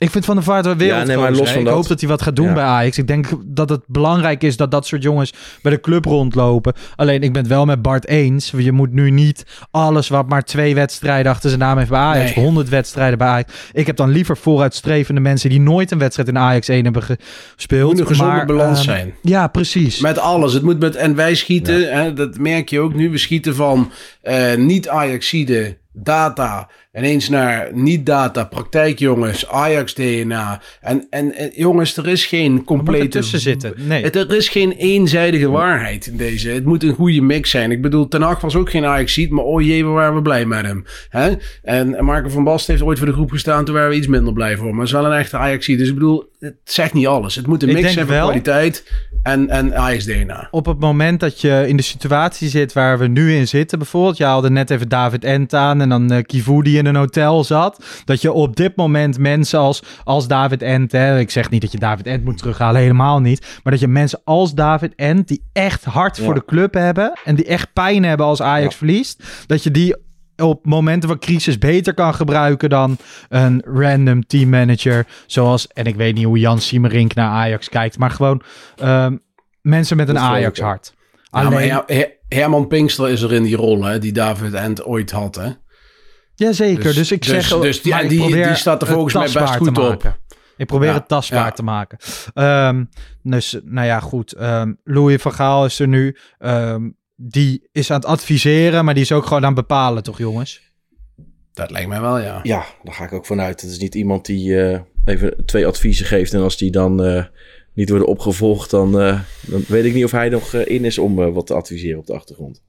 Speaker 2: Ik vind Van der Vaart wel wereldgozer.
Speaker 4: nee, maar los van
Speaker 2: ik
Speaker 4: dat-
Speaker 2: hoop dat hij wat gaat doen
Speaker 4: Ja.
Speaker 2: bij Ajax. Ik denk dat het belangrijk is dat dat soort jongens bij de club rondlopen. Alleen ik ben het wel met Bart eens. Je moet nu niet alles wat maar twee wedstrijden achter zijn naam heeft bij Ajax.
Speaker 3: Nee.
Speaker 2: 100 wedstrijden bij Ajax. Ik heb dan liever vooruitstrevende mensen die nooit een wedstrijd in Ajax 1 hebben
Speaker 3: het
Speaker 2: gespeeld.
Speaker 3: moet een gezonde
Speaker 2: maar,
Speaker 3: balans
Speaker 2: ehm,
Speaker 3: zijn.
Speaker 2: Ja, precies.
Speaker 3: Met alles. Het moet met, en wij schieten, hè, dat merk je ook nu. We schieten van eh, niet Ajaxide data ineens naar niet-data, praktijkjongens, Ajax-DNA. En, en, en jongens, er is geen
Speaker 2: Er
Speaker 3: complete...
Speaker 2: ertussen zitten. Nee.
Speaker 3: Het, er is geen eenzijdige waarheid in deze. Het moet een goede mix zijn. Ik bedoel, Ten Hag was ook geen Ajax-ziet, maar oh jee, we waren we blij met hem. Hè? En Marco van Basten heeft ooit voor de groep gestaan, toen waren we iets minder blij voor. Maar het is wel een echte Ajax-ziet. Dus ik bedoel, het zegt niet alles. Het moet een mix zijn van
Speaker 2: wel-
Speaker 3: kwaliteit en, en Ajax-DNA.
Speaker 2: op het moment dat je in de situatie zit waar we nu in zitten, bijvoorbeeld, je haalde net even David Ent aan en dan eh Kivu die in een hotel zat, dat je op dit moment mensen als, als David Ent, hè, ik zeg niet dat je David Ent moet terughalen, helemaal niet, maar dat je mensen als David Ent, die echt hard
Speaker 4: Ja.
Speaker 2: voor de club hebben en die echt pijn hebben als Ajax
Speaker 4: Ja.
Speaker 2: verliest, dat je die op momenten van crisis beter kan gebruiken dan een random teammanager. Zoals, en ik weet niet hoe Jan Siemerink naar Ajax kijkt, maar gewoon ehm, mensen met een Ajax-hart.
Speaker 3: Ja,
Speaker 2: Alleen,
Speaker 3: Her- Herman Pinkster is er in die rol, hè, die David Ent ooit had. Hè?
Speaker 2: Jazeker, dus,
Speaker 3: Dus-
Speaker 2: ik
Speaker 3: dus-
Speaker 2: zeg...
Speaker 3: dus die- die- staat er volgens mij best goed op.
Speaker 2: Ik probeer
Speaker 3: Ja,
Speaker 2: het tastbaar
Speaker 3: ja.
Speaker 2: te maken. Ehm, dus, nou ja, goed. Ehm Louis van Gaal is er nu. Die is aan het adviseren, maar die is ook gewoon aan het bepalen, toch jongens?
Speaker 3: Dat lijkt mij wel, ja.
Speaker 4: Ja, daar ga ik ook vanuit. Het is niet iemand die eh, even twee adviezen geeft. En als die dan eh, niet worden opgevolgd, dan, eh, dan weet ik niet of hij nog in is om wat te adviseren op de achtergrond.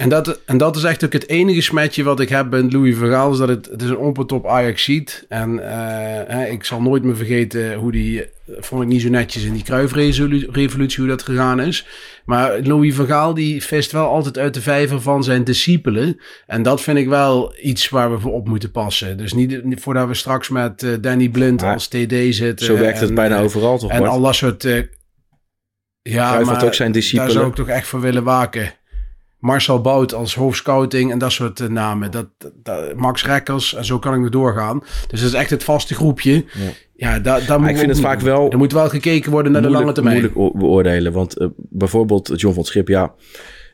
Speaker 3: En dat, en dat is echt ook het enige smetje wat ik heb bij Louis van Gaal. Is dat het, het is een op Ajax ziet. En eh, hè, ik zal nooit meer vergeten hoe die... eh, Vond ik niet zo netjes in die Kruifrevolutie hoe dat gegaan is. Maar Louis van Gaal die vist wel altijd uit de vijver van zijn discipelen. En dat vind ik wel iets waar we voor op moeten passen. Dus niet, voordat we straks met eh, Danny Blind als TD zitten.
Speaker 4: Zo werkt het
Speaker 3: en,
Speaker 4: bijna overal toch,
Speaker 3: En
Speaker 4: Bart?
Speaker 3: al dat soort... ja, maar
Speaker 4: ook zijn discipelen.
Speaker 3: daar zou ik toch echt voor willen waken. Marcel Bout als hoofdscouting en dat soort eh, namen. Dat, dat- Max Rekkers en zo kan ik nog doorgaan. Dus dat is echt het vaste groepje. Ja, daar, daar moet
Speaker 4: ik vind het vaak wel
Speaker 3: Er moet wel gekeken worden naar de lange termijn.
Speaker 4: moeilijk beoordelen. Want eh, bijvoorbeeld John van Schip, ja,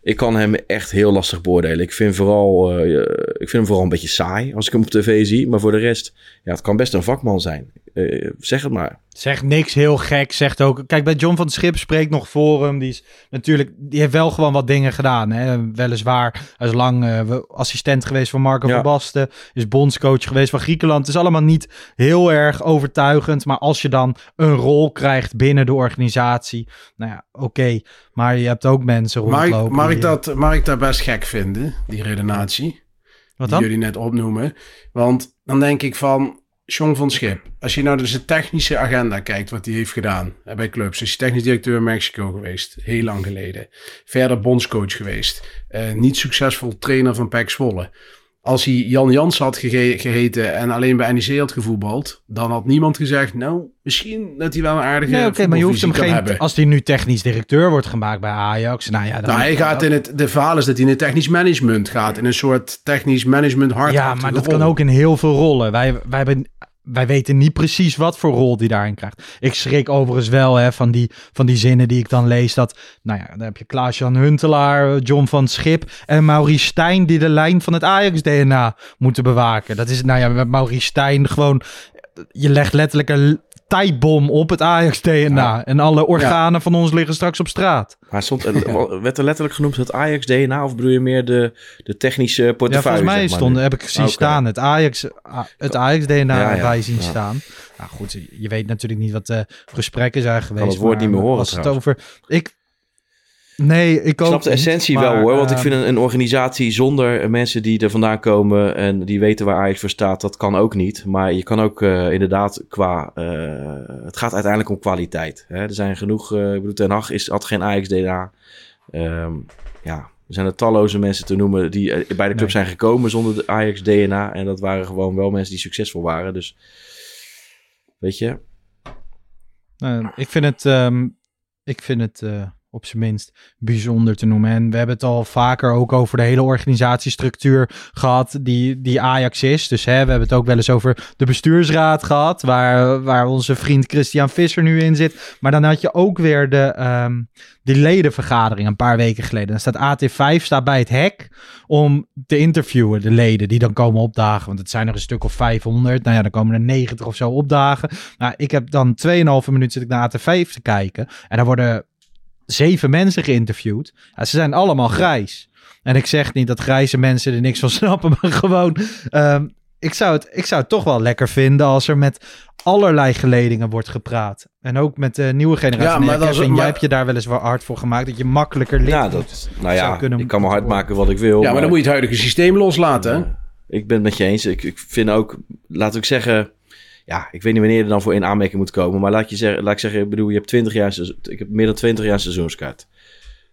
Speaker 4: ik kan hem echt heel lastig beoordelen. Ik vind, vooral, eh, ik vind hem vooral een beetje saai als ik hem op tv zie. Maar voor de rest, ja, het kan best een vakman zijn. Zeg het maar.
Speaker 2: Zegt niks heel gek. Zegt ook. Kijk, bij John van het Schip spreekt nog voor hem. Die is natuurlijk. Die heeft wel gewoon wat dingen gedaan. Hè? Weliswaar. Hij is lang eh, assistent geweest van Marco
Speaker 4: Ja.
Speaker 2: van Basten. Is bondscoach geweest van Griekenland. Het is allemaal niet heel erg overtuigend. Maar als je dan een rol krijgt binnen de organisatie. Nou ja, oké. Maar je hebt ook mensen rondlopen.
Speaker 3: mag,
Speaker 2: die,
Speaker 3: ik dat, mag ik dat best gek vinden, die redenatie?
Speaker 2: Wat
Speaker 3: die
Speaker 2: dan?
Speaker 3: jullie net opnoemen. Want dan denk ik van John van Schip. Als je nou dus de technische agenda kijkt, wat hij heeft gedaan bij clubs. Is technisch directeur in Mexico geweest, heel lang geleden. Verder bondscoach geweest. Eh, niet succesvol trainer van PEC Zwolle. Als hij Jan Jans had geheten en alleen bij NEC had gevoetbald, dan had niemand gezegd, nou, misschien dat hij wel een aardige
Speaker 2: Nee, oké, maar je hoeft hem geen.
Speaker 3: hebben.
Speaker 2: Als hij nu technisch directeur wordt gemaakt bij Ajax. Nou ja, dan,
Speaker 3: Nou, hij gaat in het, de verhaal is dat hij in het technisch management gaat. In een soort technisch management hard.
Speaker 2: Ja, maar dat kan ook in heel veel rollen. Wij, wij, hebben, wij weten niet precies wat voor rol die daarin krijgt. Ik schrik overigens wel hè, van, die, van die zinnen die ik dan lees. Dat, nou ja, dan heb je Klaas-Jan Huntelaar, John van Schip en Maurice Stijn... die de lijn van het Ajax-DNA moeten bewaken. Dat is, nou ja, met Maurice Stijn gewoon... Je legt letterlijk een tijdbom op het Ajax-DNA. En alle organen van ons liggen straks op straat.
Speaker 4: Maar stond, er- werd er letterlijk genoemd het Ajax DNA of bedoel je meer de, de technische
Speaker 2: Ja,
Speaker 4: portefeuille?
Speaker 2: volgens mij stond, heb ik gezien staan. Het Ajax, het Ajax DNA
Speaker 4: Ja, ja,
Speaker 2: wij zien
Speaker 4: ja.
Speaker 2: staan. Nou goed, je weet natuurlijk niet wat de gesprekken zijn geweest.
Speaker 4: het woord
Speaker 2: maar
Speaker 4: niet meer horen
Speaker 2: Als het over... Ik, nee, ik
Speaker 4: Ik snap de
Speaker 2: niet,
Speaker 4: essentie
Speaker 2: maar,
Speaker 4: wel hoor, want ik
Speaker 2: eh,
Speaker 4: vind een, een organisatie zonder mensen die er vandaan komen en die weten waar Ajax voor staat, dat kan ook niet. Maar je kan ook eh, inderdaad qua, eh, het gaat uiteindelijk om kwaliteit. Hè? Er zijn genoeg, eh ik bedoel, Ten Hag is, had geen Ajax DNA. Ehm, ja, er zijn er talloze mensen te noemen die bij de club
Speaker 2: Nee.
Speaker 4: zijn gekomen zonder de Ajax DNA. En dat waren gewoon wel mensen die succesvol waren. Dus, weet je,
Speaker 2: ik vind het, ehm, ik vind het op zijn minst bijzonder te noemen. En we hebben het al vaker ook over de hele organisatiestructuur gehad die, die Ajax is. Dus hè, we hebben het ook wel eens over de bestuursraad gehad, waar, waar onze vriend Christian Visser nu in zit. Maar dan had je ook weer de, ehm, die ledenvergadering een paar weken geleden. Dan staat AT5 staat bij het hek om te interviewen, de leden die dan komen opdagen. Want het zijn er een stuk of 500. Nou ja, dan komen er 90 of zo opdagen. Nou, ik heb dan 2,5 minuut zit ik naar AT5 te kijken. En daar worden zeven mensen geïnterviewd. Ja, ze zijn allemaal grijs. En ik zeg niet dat grijze mensen er niks van (laughs) snappen, maar gewoon... ehm, ik zou, het, ik zou het toch wel lekker vinden als er met allerlei geledingen wordt gepraat. En ook met de nieuwe generatie.
Speaker 3: Ja, maar dat is-
Speaker 2: Kevin,
Speaker 3: maar-
Speaker 2: jij hebt je daar wel eens wel hard voor gemaakt. Dat je makkelijker lid
Speaker 4: Ja, dat, nou
Speaker 2: zou
Speaker 4: ja,
Speaker 2: kunnen
Speaker 4: ik kan me hard maken wat ik wil.
Speaker 3: Ja, maar dan moet je het huidige systeem loslaten.
Speaker 4: Ik ben het met je eens. Ik, ik vind ook, laat ik zeggen, ja, ik weet niet wanneer er dan voor in aanmerking moet komen. Maar laat, je zeggen, laat ik zeggen, ik bedoel, je hebt 20 jaar, ik heb meer dan 20 jaar seizoenskaart.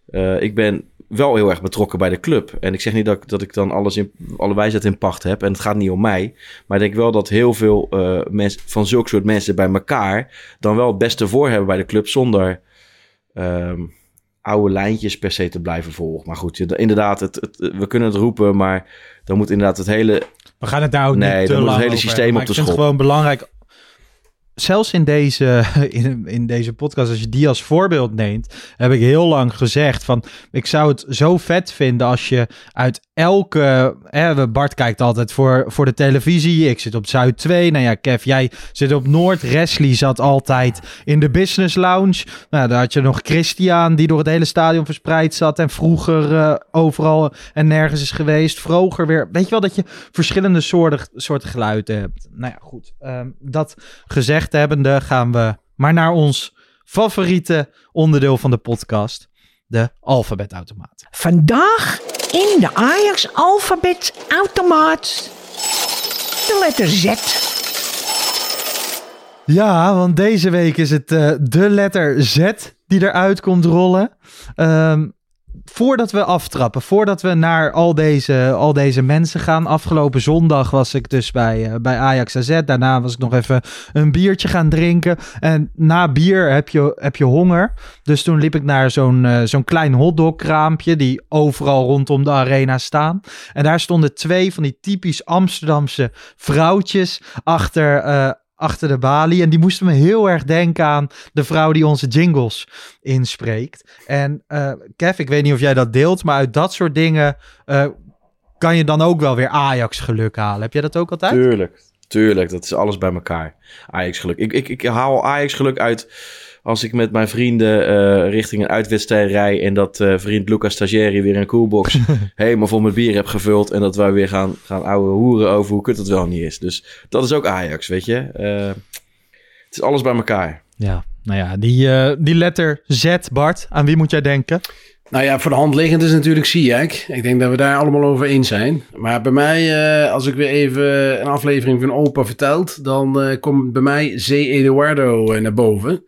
Speaker 4: Eh, ik ben wel heel erg betrokken bij de club. En ik zeg niet dat, dat ik dan alles in, alle wijsheid in pacht heb. En het gaat niet om mij. Maar ik denk wel dat heel veel eh, mensen van zulke soort mensen bij elkaar dan wel het beste voor hebben bij de club. Zonder ehm, oude lijntjes per se te blijven volgen. Maar goed, inderdaad, het, we kunnen het roepen. Maar dan moet inderdaad het hele
Speaker 2: We gaan het daar ook
Speaker 4: Nee,
Speaker 2: niet te
Speaker 4: dan moet het
Speaker 2: lang
Speaker 4: hele
Speaker 2: over
Speaker 4: systeem op de
Speaker 2: ik vind
Speaker 4: schop.
Speaker 2: het gewoon belangrijk. Zelfs in deze, (laughs) in, in deze podcast, als je die als voorbeeld neemt, heb ik heel lang gezegd van, ik zou het zo vet vinden als je uit elke, hè, Bart kijkt altijd voor, voor de televisie, ik zit op Zuid 2, nou ja, Kev, jij zit op Noord, Wesley zat altijd in de business lounge, nou, daar had je nog Christian die door het hele stadion verspreid zat en vroeger eh, overal en nergens is geweest, vroeger weer, weet je wel dat je verschillende soorten, soorten geluiden hebt. Nou ja, goed. Ehm, dat gezegd hebbende gaan we maar naar ons favoriete onderdeel van de podcast. De alfabetautomaat.
Speaker 1: Vandaag in de Ajax alfabetautomaat de letter Z.
Speaker 2: Ja, want deze week is het eh, de letter Z die eruit komt rollen. Ehm, voordat we aftrappen, voordat we naar al deze, al deze mensen gaan. Afgelopen zondag was ik dus bij, eh, bij Ajax AZ. Daarna was ik nog even een biertje gaan drinken. En na bier heb je, heb je honger. Dus toen liep ik naar zo'n eh, zo'n klein hotdogkraampje die overal rondom de arena staan. En daar stonden twee van die typisch Amsterdamse vrouwtjes achter, eh, achter de balie. En die moesten me heel erg denken aan de vrouw die onze jingles inspreekt. En eh, Kev, ik weet niet of jij dat deelt, maar uit dat soort dingen eh, kan je dan ook wel weer Ajax geluk halen. Heb jij dat ook altijd?
Speaker 4: Tuurlijk, tuurlijk. Dat is alles bij elkaar. Ajax geluk. Ik, ik, ik haal Ajax geluk uit als ik met mijn vrienden eh, richting een uitwedstrijd rij... en dat eh, vriend Lucas Stagieri weer een coolbox (laughs) helemaal vol met bier heb gevuld... en dat wij weer gaan, gaan ouwe hoeren over hoe kut het wel niet is. Dus dat is ook Ajax, weet je. Eh, het is alles bij elkaar.
Speaker 2: Ja, nou ja, die, eh, die letter Z, Bart, aan wie moet jij denken?
Speaker 3: Nou ja, voor de hand liggend is natuurlijk Ziyech. Ik denk dat we daar allemaal over eens zijn. Maar bij mij, eh, als ik weer even een aflevering van Opa vertelt, dan eh, komt bij mij C. Eduardo naar boven.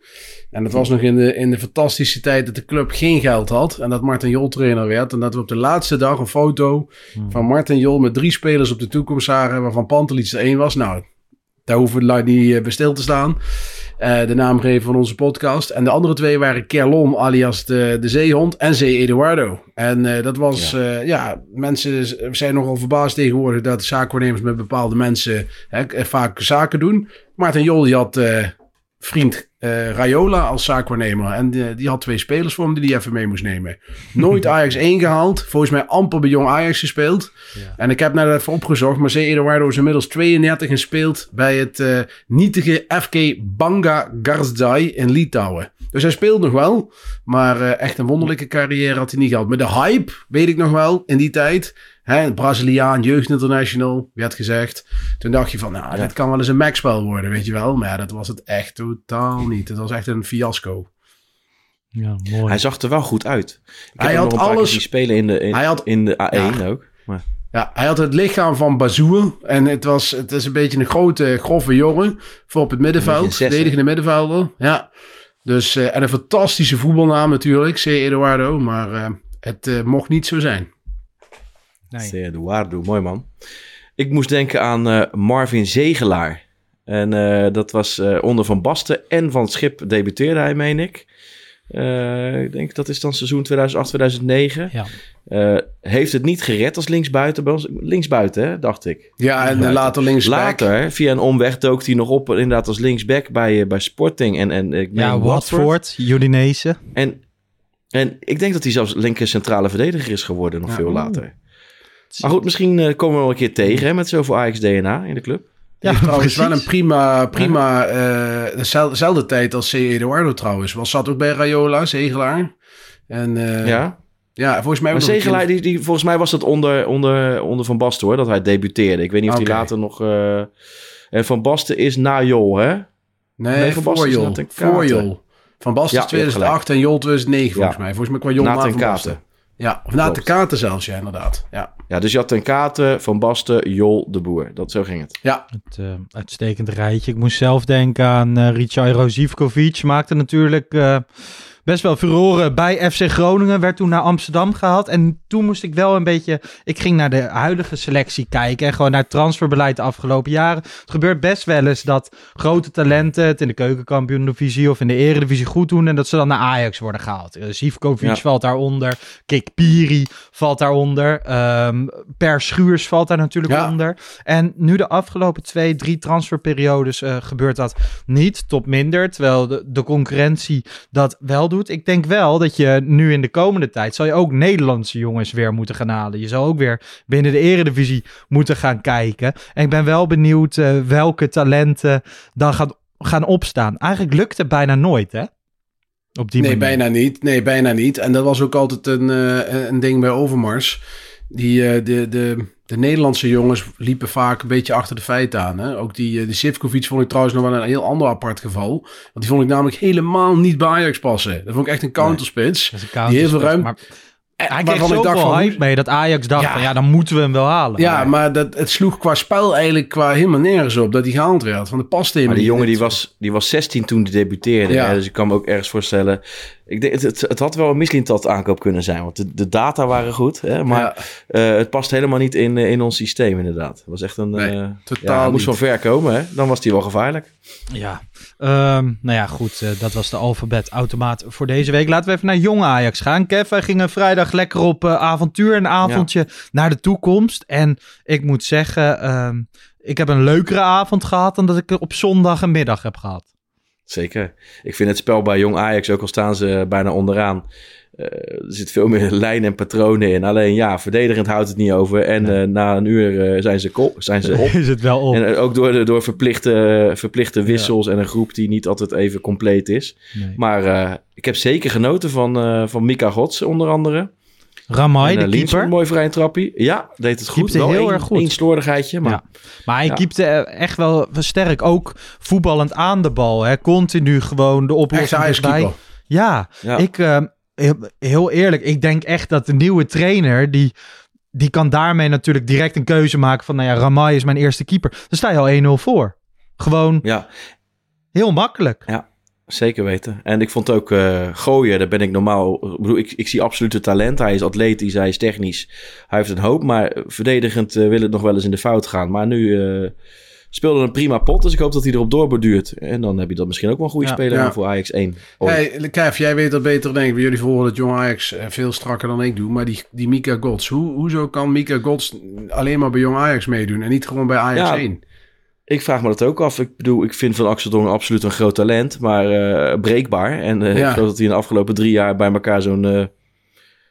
Speaker 3: En dat was nog in de, in de fantastische tijd dat de club geen geld had. En dat Martin Jol trainer werd. En dat we op de laatste dag een foto van Martin Jol met drie spelers op de toekomst zagen. Waarvan Pantelits er één was. Nou, daar hoeven we niet eh, bij stil te staan. Eh, de naamgever van onze podcast. En de andere twee waren Kerlon alias de, de zeehond en Zee Eduardo. En eh, dat was, ja. ja, mensen zijn nogal verbaasd tegenwoordig dat zaakwaarnemers met bepaalde mensen hè, vaak zaken doen. Maarten Jol die had vriend eh, Rayola als zaakwaarnemer. En die, die had twee spelers voor hem die hij even mee moest nemen. Nooit (laughs) Ajax 1 gehaald. Volgens mij amper bij Jong Ajax gespeeld. Ja. En ik heb net even opgezocht. Maar C. Eduardo is inmiddels 32 en speelt bij het uh, nietige FK Banga Garzdai in Litouwen. Dus hij speelt nog wel. Maar uh, echt een wonderlijke carrière had hij niet gehad. Maar de hype, weet ik nog wel, in die tijd. Hè, Braziliaan, jeugdinternational, werd gezegd. Toen dacht je van, nou, ja. dit kan wel eens een Maxwell worden, weet je wel. Maar ja, dat was het echt totaal niet. Het was echt een fiasco.
Speaker 2: Ja, mooi.
Speaker 4: Hij zag er wel goed uit. Ik
Speaker 3: hij had alles.
Speaker 4: Die spelen in de, in,
Speaker 3: hij had,
Speaker 4: in de A1 ja. ook. Maar.
Speaker 3: Ja, hij had het lichaam van Bazoer. En het was, het is een beetje een grote, grove jongen. Voor op het middenveld. Verdedigende middenvelder. Ja. Dus, uh, en een fantastische voetbalnaam natuurlijk. C. Eduardo. Maar uh, het uh, mocht niet zo zijn.
Speaker 4: Nee. C. Eduardo, mooi man. Ik moest denken aan uh, Marvin Zegelaar. En uh, dat was uh, onder Van Basten en Van Schip debuteerde hij, meen ik. Uh, ik denk dat is dan seizoen 2008-2009.
Speaker 2: Ja.
Speaker 4: Uh, heeft het niet gered als linksbuiten bij ons? Linksbuiten, hè, dacht ik.
Speaker 3: Ja, en later linksback.
Speaker 4: Later, via een omweg, dook hij nog op inderdaad als linksback bij, uh, bij Sporting. En, en, ik
Speaker 2: ja, Watford, Watford Udinese.
Speaker 4: En, en ik denk dat hij zelfs linker centrale verdediger is geworden nog ja, veel later. Maar goed, misschien uh, komen we wel een keer tegen hè, met zoveel Ajax-DNA in de club.
Speaker 3: Ja, trouwens wel een prima, prima uh, dezelfde tijd als C. Eduardo trouwens. Was zat ook bij Rayola, Zegelaar. En, uh,
Speaker 4: ja.
Speaker 3: Ja, volgens mij
Speaker 4: Maar
Speaker 3: een
Speaker 4: Zegelaar, die, die, volgens mij was dat onder, onder, onder Van Basten hoor, dat hij debuteerde. Ik weet niet of hij later nog... eh, en Van Basten is na Jol, hè?
Speaker 3: Nee,
Speaker 4: Nee, Van
Speaker 3: voor
Speaker 4: Basten is
Speaker 3: Jol. Voor Jol. Van Basten
Speaker 4: Ja,
Speaker 3: is
Speaker 4: je hebt
Speaker 3: 2008 en Jol 2009 volgens mij. Volgens mij qua Jol na Van. Basten. Ja, of na kaarten zelfs, ja, inderdaad. Ja,
Speaker 4: Ja, dus je had ten Katen, Van Basten, Jol, de Boer. Dat, zo ging het.
Speaker 3: ja.
Speaker 2: Het eh, uitstekend rijtje. Ik moest zelf denken aan uh, Richairo Zivkovic. Maakte natuurlijk eh, best wel furoren bij FC Groningen. Werd toen naar Amsterdam gehaald. En toen moest ik wel een beetje... Ik ging naar de huidige selectie kijken. En gewoon naar het transferbeleid de afgelopen jaren. Het gebeurt best wel eens dat grote talenten... het in de keukenkampioen-divisie of in de eredivisie goed doen... en dat ze dan naar Ajax worden gehaald. Uh, Zivkovic
Speaker 4: Ja.
Speaker 2: valt daaronder. Kik Piri valt daaronder. Ehm per Schuurs valt daar natuurlijk
Speaker 3: Ja.
Speaker 2: onder. En nu de afgelopen twee, drie transferperiodes eh, gebeurt dat niet, tot minder. Terwijl de, de concurrentie dat wel doet. Ik denk wel dat je nu in de komende tijd... zal je ook Nederlandse jongens weer moeten gaan halen. Je zal ook weer binnen de eredivisie moeten gaan kijken. En ik ben wel benieuwd eh, welke talenten dan gaan, gaan opstaan. Eigenlijk lukt het bijna nooit, hè? Op die
Speaker 3: Nee,
Speaker 2: manier.
Speaker 3: bijna niet. Nee, bijna niet. En dat was ook altijd een, eh, een ding bij Overmars. Die, eh, de, de, de Nederlandse jongens liepen vaak een beetje achter de feiten aan. Hè? Ook die, eh, die Sivkovic vond ik trouwens nog wel een heel ander apart geval. Want die vond ik namelijk helemaal niet bij Ajax passen. Dat vond ik echt een counterspits.
Speaker 2: Dat is een
Speaker 3: Die heel veel ruimte...
Speaker 2: Maar hij kreeg
Speaker 3: waarvan ik
Speaker 2: zoveel
Speaker 3: dacht van,
Speaker 2: hype mee dat Ajax dacht
Speaker 3: Ja.
Speaker 2: van... ja, dan moeten we hem wel halen.
Speaker 3: Ja, maar dat, het sloeg qua spel eigenlijk qua helemaal nergens op dat hij gehaald werd. Want de paste
Speaker 4: Maar die jongen die was, die was 16 toen hij debuteerde.
Speaker 3: Ja.
Speaker 4: hè, Dus ik kan me ook ergens voorstellen... Ik denk, het, het, het had wel een Mislintat aankoop kunnen zijn. Want de, de data waren goed. Hè, maar
Speaker 3: Ja.
Speaker 4: eh, het past helemaal niet in, eh, in ons systeem inderdaad. Het was echt een...
Speaker 3: Nee,
Speaker 4: eh,
Speaker 3: totaal
Speaker 4: ja, moest van ver komen. Hè? Dan was hij wel gevaarlijk.
Speaker 2: Ja, Ehm, nou ja, goed. dat was de alfabet-automaat voor deze week. Laten we even naar jong Ajax gaan. Kev, wij gingen vrijdag lekker op avontuur. Een avondje naar de toekomst. En ik moet zeggen, ehm, ik heb een leukere avond gehad dan dat ik op zondag een middag heb gehad.
Speaker 4: Zeker. Ik vind het spel bij Jong Ajax, ook al staan ze bijna onderaan... eh, er zit veel meer (laughs) lijn en patronen in. Alleen ja, verdedigend houdt het niet over. En eh, na een uur eh, zijn, ze zijn ze op. (laughs)
Speaker 2: Is het wel op?
Speaker 4: En eh, ook door, door verplichte, verplichte wissels en een groep die niet altijd even compleet is.
Speaker 2: Nee.
Speaker 4: Maar eh, ik heb zeker genoten van, eh, van Mika Gods onder andere.
Speaker 2: Ramai,
Speaker 4: en,
Speaker 2: de
Speaker 4: eh,
Speaker 2: keeper.
Speaker 4: een mooi vrij trappie. Ja, deed het goed.
Speaker 2: Keepte
Speaker 4: Wel
Speaker 2: heel
Speaker 4: één-
Speaker 2: erg goed.
Speaker 4: slordigheidje, maar
Speaker 2: Ja. Maar hij
Speaker 4: Ja.
Speaker 2: keepte eh, echt wel sterk. Ook voetballend aan de bal. Hè. Continu gewoon de oplossing erbij. Ja,
Speaker 4: ja.
Speaker 2: Ik, eh, heel, eerlijk, ik denk echt dat de nieuwe trainer, die, die kan daarmee natuurlijk direct een keuze maken van, nou ja, Ramai is mijn eerste keeper. Dan sta je al 1-0 voor. Gewoon
Speaker 4: ja,
Speaker 2: heel makkelijk.
Speaker 4: Zeker weten. En ik vond ook eh gooien, daar ben ik normaal... Ik, bedoel, ik, ik zie absolute talent. Hij is atletisch, hij is technisch. Hij heeft een hoop, maar verdedigend eh, wil het nog wel eens in de fout gaan. Maar nu eh, speelde een prima pot, dus ik hoop dat hij erop doorborduurt. En dan heb je dat misschien ook wel een goede
Speaker 2: Ja.
Speaker 4: speler
Speaker 3: Ja.
Speaker 4: voor Ajax 1. Ooit.
Speaker 3: Hey, Kev, jij weet dat beter denk ik. Jullie volgen het Jong Ajax veel strakker dan ik doe. Maar die, die Mika Gods, hoe, hoezo kan Mika Gods alleen maar bij Jong Ajax meedoen en niet gewoon bij Ajax
Speaker 4: Ja,
Speaker 3: 1?
Speaker 4: Ik vraag me dat ook af. Ik bedoel, ik vind Van Axel Dongen absoluut een groot talent, maar eh, breekbaar. En eh,
Speaker 3: Ja.
Speaker 4: ik geloof dat hij in de afgelopen drie jaar bij elkaar zo'n eh,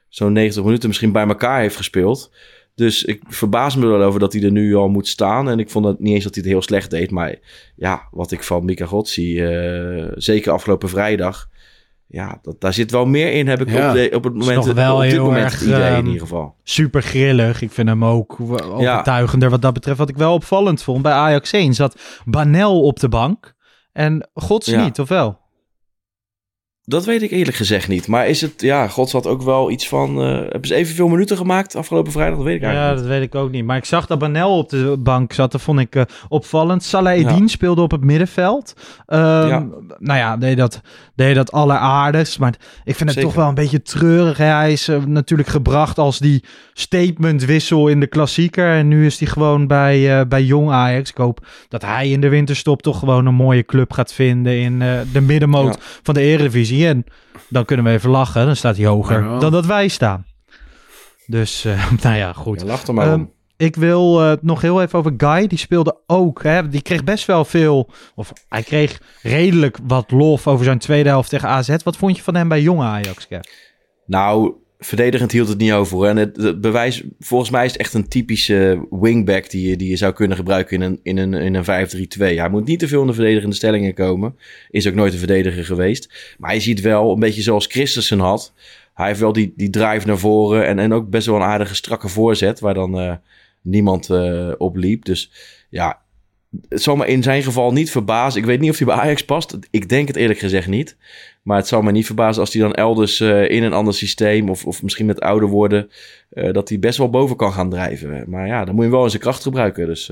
Speaker 4: zo'n 90 minuten misschien bij elkaar heeft gespeeld. Dus ik verbaas me wel over dat hij er nu al moet staan. En ik vond het niet eens dat hij het heel slecht deed. Maar ja, wat ik van Mika God zie, zeker afgelopen vrijdag. Ja, dat, daar zit wel meer in, heb ik
Speaker 3: Ja.
Speaker 4: op, de, op het moment,
Speaker 2: nog wel
Speaker 4: op dit
Speaker 2: heel
Speaker 4: moment
Speaker 2: erg,
Speaker 4: het idee
Speaker 2: ehm,
Speaker 4: in ieder geval.
Speaker 2: Super grillig. Ik vind hem ook overtuigender wat dat betreft. Wat ik wel opvallend vond bij Ajax 1 zat Banel op de bank. En Gods
Speaker 4: Ja.
Speaker 2: niet, of wel?
Speaker 4: Dat weet ik eerlijk gezegd niet. Maar is het, ja, God had ook wel iets van. eh hebben ze evenveel minuten gemaakt afgelopen vrijdag? Dat weet ik
Speaker 2: Ja,
Speaker 4: eigenlijk
Speaker 2: dat weet ik ook niet. Maar ik zag dat Banel op de bank zat. Dat vond ik eh, opvallend. Salah Eddin speelde op het middenveld. Ehm,
Speaker 4: Ja.
Speaker 2: Nou ja, deed dat, deed dat alleraardigst. Maar ik vind het
Speaker 4: Zeker.
Speaker 2: toch wel een beetje treurig. Hè? Hij is eh, natuurlijk gebracht als die statementwissel in de klassieker. En nu is hij gewoon bij, eh, bij Jong Ajax. Ik hoop dat hij in de winterstop toch gewoon een mooie club gaat vinden in eh, de middenmoot
Speaker 4: Ja.
Speaker 2: van de Eredivisie. En dan kunnen we even lachen. Dan staat hij hoger dan dat wij staan. Dus, (laughs) nou ja, goed.
Speaker 4: lach er maar
Speaker 2: Ehm,
Speaker 4: om.
Speaker 2: Ik wil eh, nog heel even over Guy. Die speelde ook. Hè? Die kreeg best wel veel. Of hij kreeg redelijk wat lof over zijn tweede helft tegen AZ. Wat vond je van hem bij jonge Ajax?
Speaker 4: Nou, verdedigend hield het niet over. En het, het bewijs, volgens mij is het echt een typische wingback die je, die je zou kunnen gebruiken in een, in een, in een 5-3-2. Hij moet niet te veel in de verdedigende stellingen komen. Is ook nooit een verdediger geweest. Maar je ziet wel, een beetje zoals Christensen had. hij heeft wel die, die drive naar voren en, en ook best wel een aardige strakke voorzet, waar dan eh, niemand uh, op liep. Dus ja, het zal me in zijn geval niet verbazen. Ik weet niet of hij bij Ajax past. Ik denk het eerlijk gezegd niet. Maar het zal me niet verbazen als hij dan elders uh, in een ander systeem... of, of misschien met ouder worden... Uh, dat hij best wel boven kan gaan drijven. Maar ja, dan moet je wel in zijn kracht gebruiken. Dus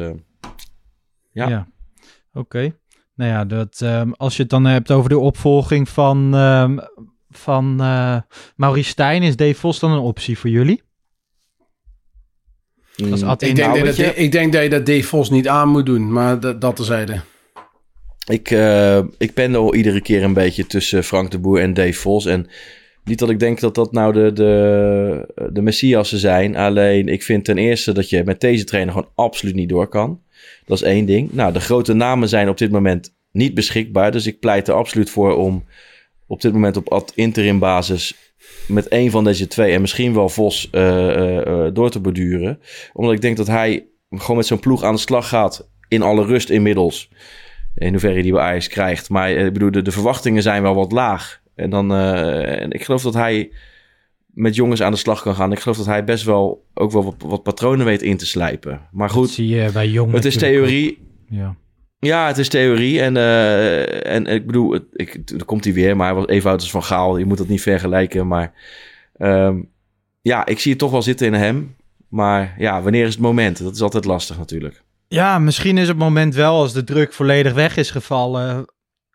Speaker 4: ja.
Speaker 2: ja. Oké. Nou ja, dat, um, als je het dan hebt over de opvolging van, um, van Maurice Stijn... is Dave Vos dan een optie voor jullie?
Speaker 3: Mm. Ik, denk dat, ik denk dat je dat Dave Vos niet aan moet doen, maar dat, dat terzijde.
Speaker 4: Ik, uh, ik pendel iedere keer een beetje tussen Frank de Boer en Dave Vos. En niet dat ik denk dat dat nou de, de, de messiassen zijn. Alleen ik vind ten eerste dat je met deze trainer gewoon absoluut niet door kan. Dat is één ding. Nou, de grote namen zijn op dit moment niet beschikbaar. Dus ik pleit er absoluut voor om op dit moment op ad interim basis met een van deze twee en misschien wel Vos uh, uh, door te beduren. Omdat ik denk dat hij gewoon met zo'n ploeg aan de slag gaat in alle rust inmiddels. In hoeverre die bij Ajax krijgt. Maar ik bedoel, de, de, verwachtingen zijn wel wat laag. En, dan, en ik geloof dat hij met jongens aan de slag kan gaan. Ik geloof dat hij best wel ook wel wat, wat patronen weet in te slijpen. Maar goed,
Speaker 2: dat zie je bij jongen.
Speaker 4: Het is theorie.
Speaker 2: Ja.
Speaker 4: Ja, het is theorie. En, uh, en ik bedoel, ik, komt hij weer, maar hij was even oud als Van Gaal. Je moet dat niet vergelijken. Maar um, ja, ik zie het toch wel zitten in hem. Maar ja, wanneer is het moment? Dat is altijd lastig natuurlijk.
Speaker 2: Ja, misschien is het moment wel als de druk volledig weg is gevallen.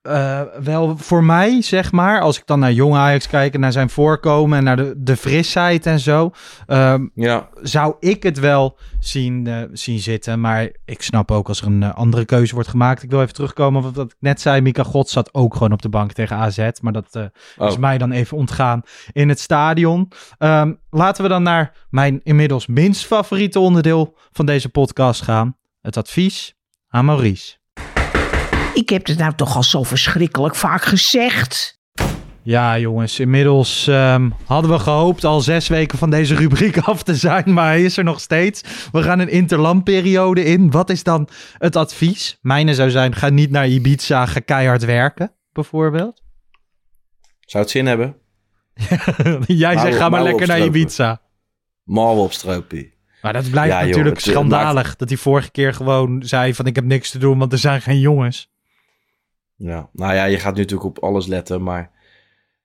Speaker 2: Uh, wel voor mij, zeg maar, als ik dan naar jong Ajax kijk en naar zijn voorkomen en naar de, de frisheid en zo, um,
Speaker 4: ja.
Speaker 2: zou ik het wel zien, uh, zien zitten. Maar ik snap ook als er een uh, andere keuze wordt gemaakt. Ik wil even terugkomen op wat ik net zei. Mika God zat ook gewoon op de bank tegen AZ, maar dat oh. is mij dan even ontgaan in het stadion. Um, laten we dan naar mijn inmiddels minst favoriete onderdeel van deze podcast gaan. Het advies aan Maurice.
Speaker 1: Ik heb het nou toch al zo verschrikkelijk vaak gezegd.
Speaker 2: Ja, jongens, inmiddels um, hadden we gehoopt al zes weken van deze rubriek (laughs) af te zijn, maar hij is er nog steeds. We gaan een interlandperiode in. Wat is dan het advies? Mijne zou zijn, ga niet naar Ibiza, ga keihard werken, bijvoorbeeld.
Speaker 4: Zou het zin hebben? (laughs)
Speaker 2: Jij zegt, ga maar lekker naar Ibiza.
Speaker 4: Marvel op stroopie.
Speaker 2: Maar dat blijft ja, natuurlijk joh, het, schandalig. Maakt... Dat hij vorige keer gewoon zei van ik heb niks te doen, want er zijn geen jongens.
Speaker 4: Ja, nou ja, je gaat nu natuurlijk op alles letten, maar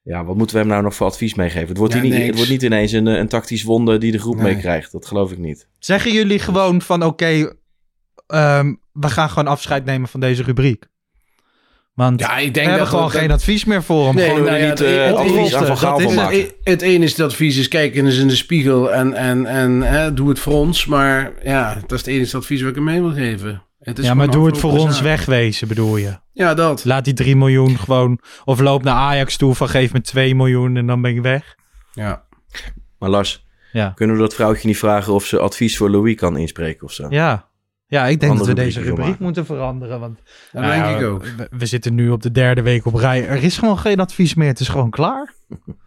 Speaker 4: ja, wat moeten we hem nou nog voor advies meegeven? Het wordt, ja, niet, het wordt niet ineens een, een tactisch wonder die de groep nee. meekrijgt. Dat geloof ik niet.
Speaker 2: Zeggen jullie gewoon van oké, okay, um, we gaan gewoon afscheid nemen van deze rubriek? Want ja, ik denk we hebben gewoon geen advies meer voor hem.
Speaker 4: Nee, gewoon nou ja, niet uh, het, advies aan Van maken.
Speaker 3: Het, het ene is het advies is kijken eens in de spiegel en, en, en hè, doe het voor ons. Maar ja, dat is het enige advies wat ik hem mee wil geven. Het is
Speaker 2: ja, maar doe het voor ons wegwezen, bedoel je?
Speaker 3: Ja, dat.
Speaker 2: Laat die 3 miljoen gewoon... Of loop naar Ajax toe van geef me 2 miljoen en dan ben ik weg.
Speaker 3: Ja.
Speaker 4: Maar Lars, ja. kunnen we dat vrouwtje niet vragen of ze advies voor Louis kan inspreken of zo?
Speaker 2: Ja, ja, ik denk Andere dat we deze rubriek moeten veranderen. Want
Speaker 3: dat nou, denk ik ook.
Speaker 2: We, we, zitten nu op de derde week op rij. Er is gewoon geen advies meer. Het is gewoon klaar. (laughs)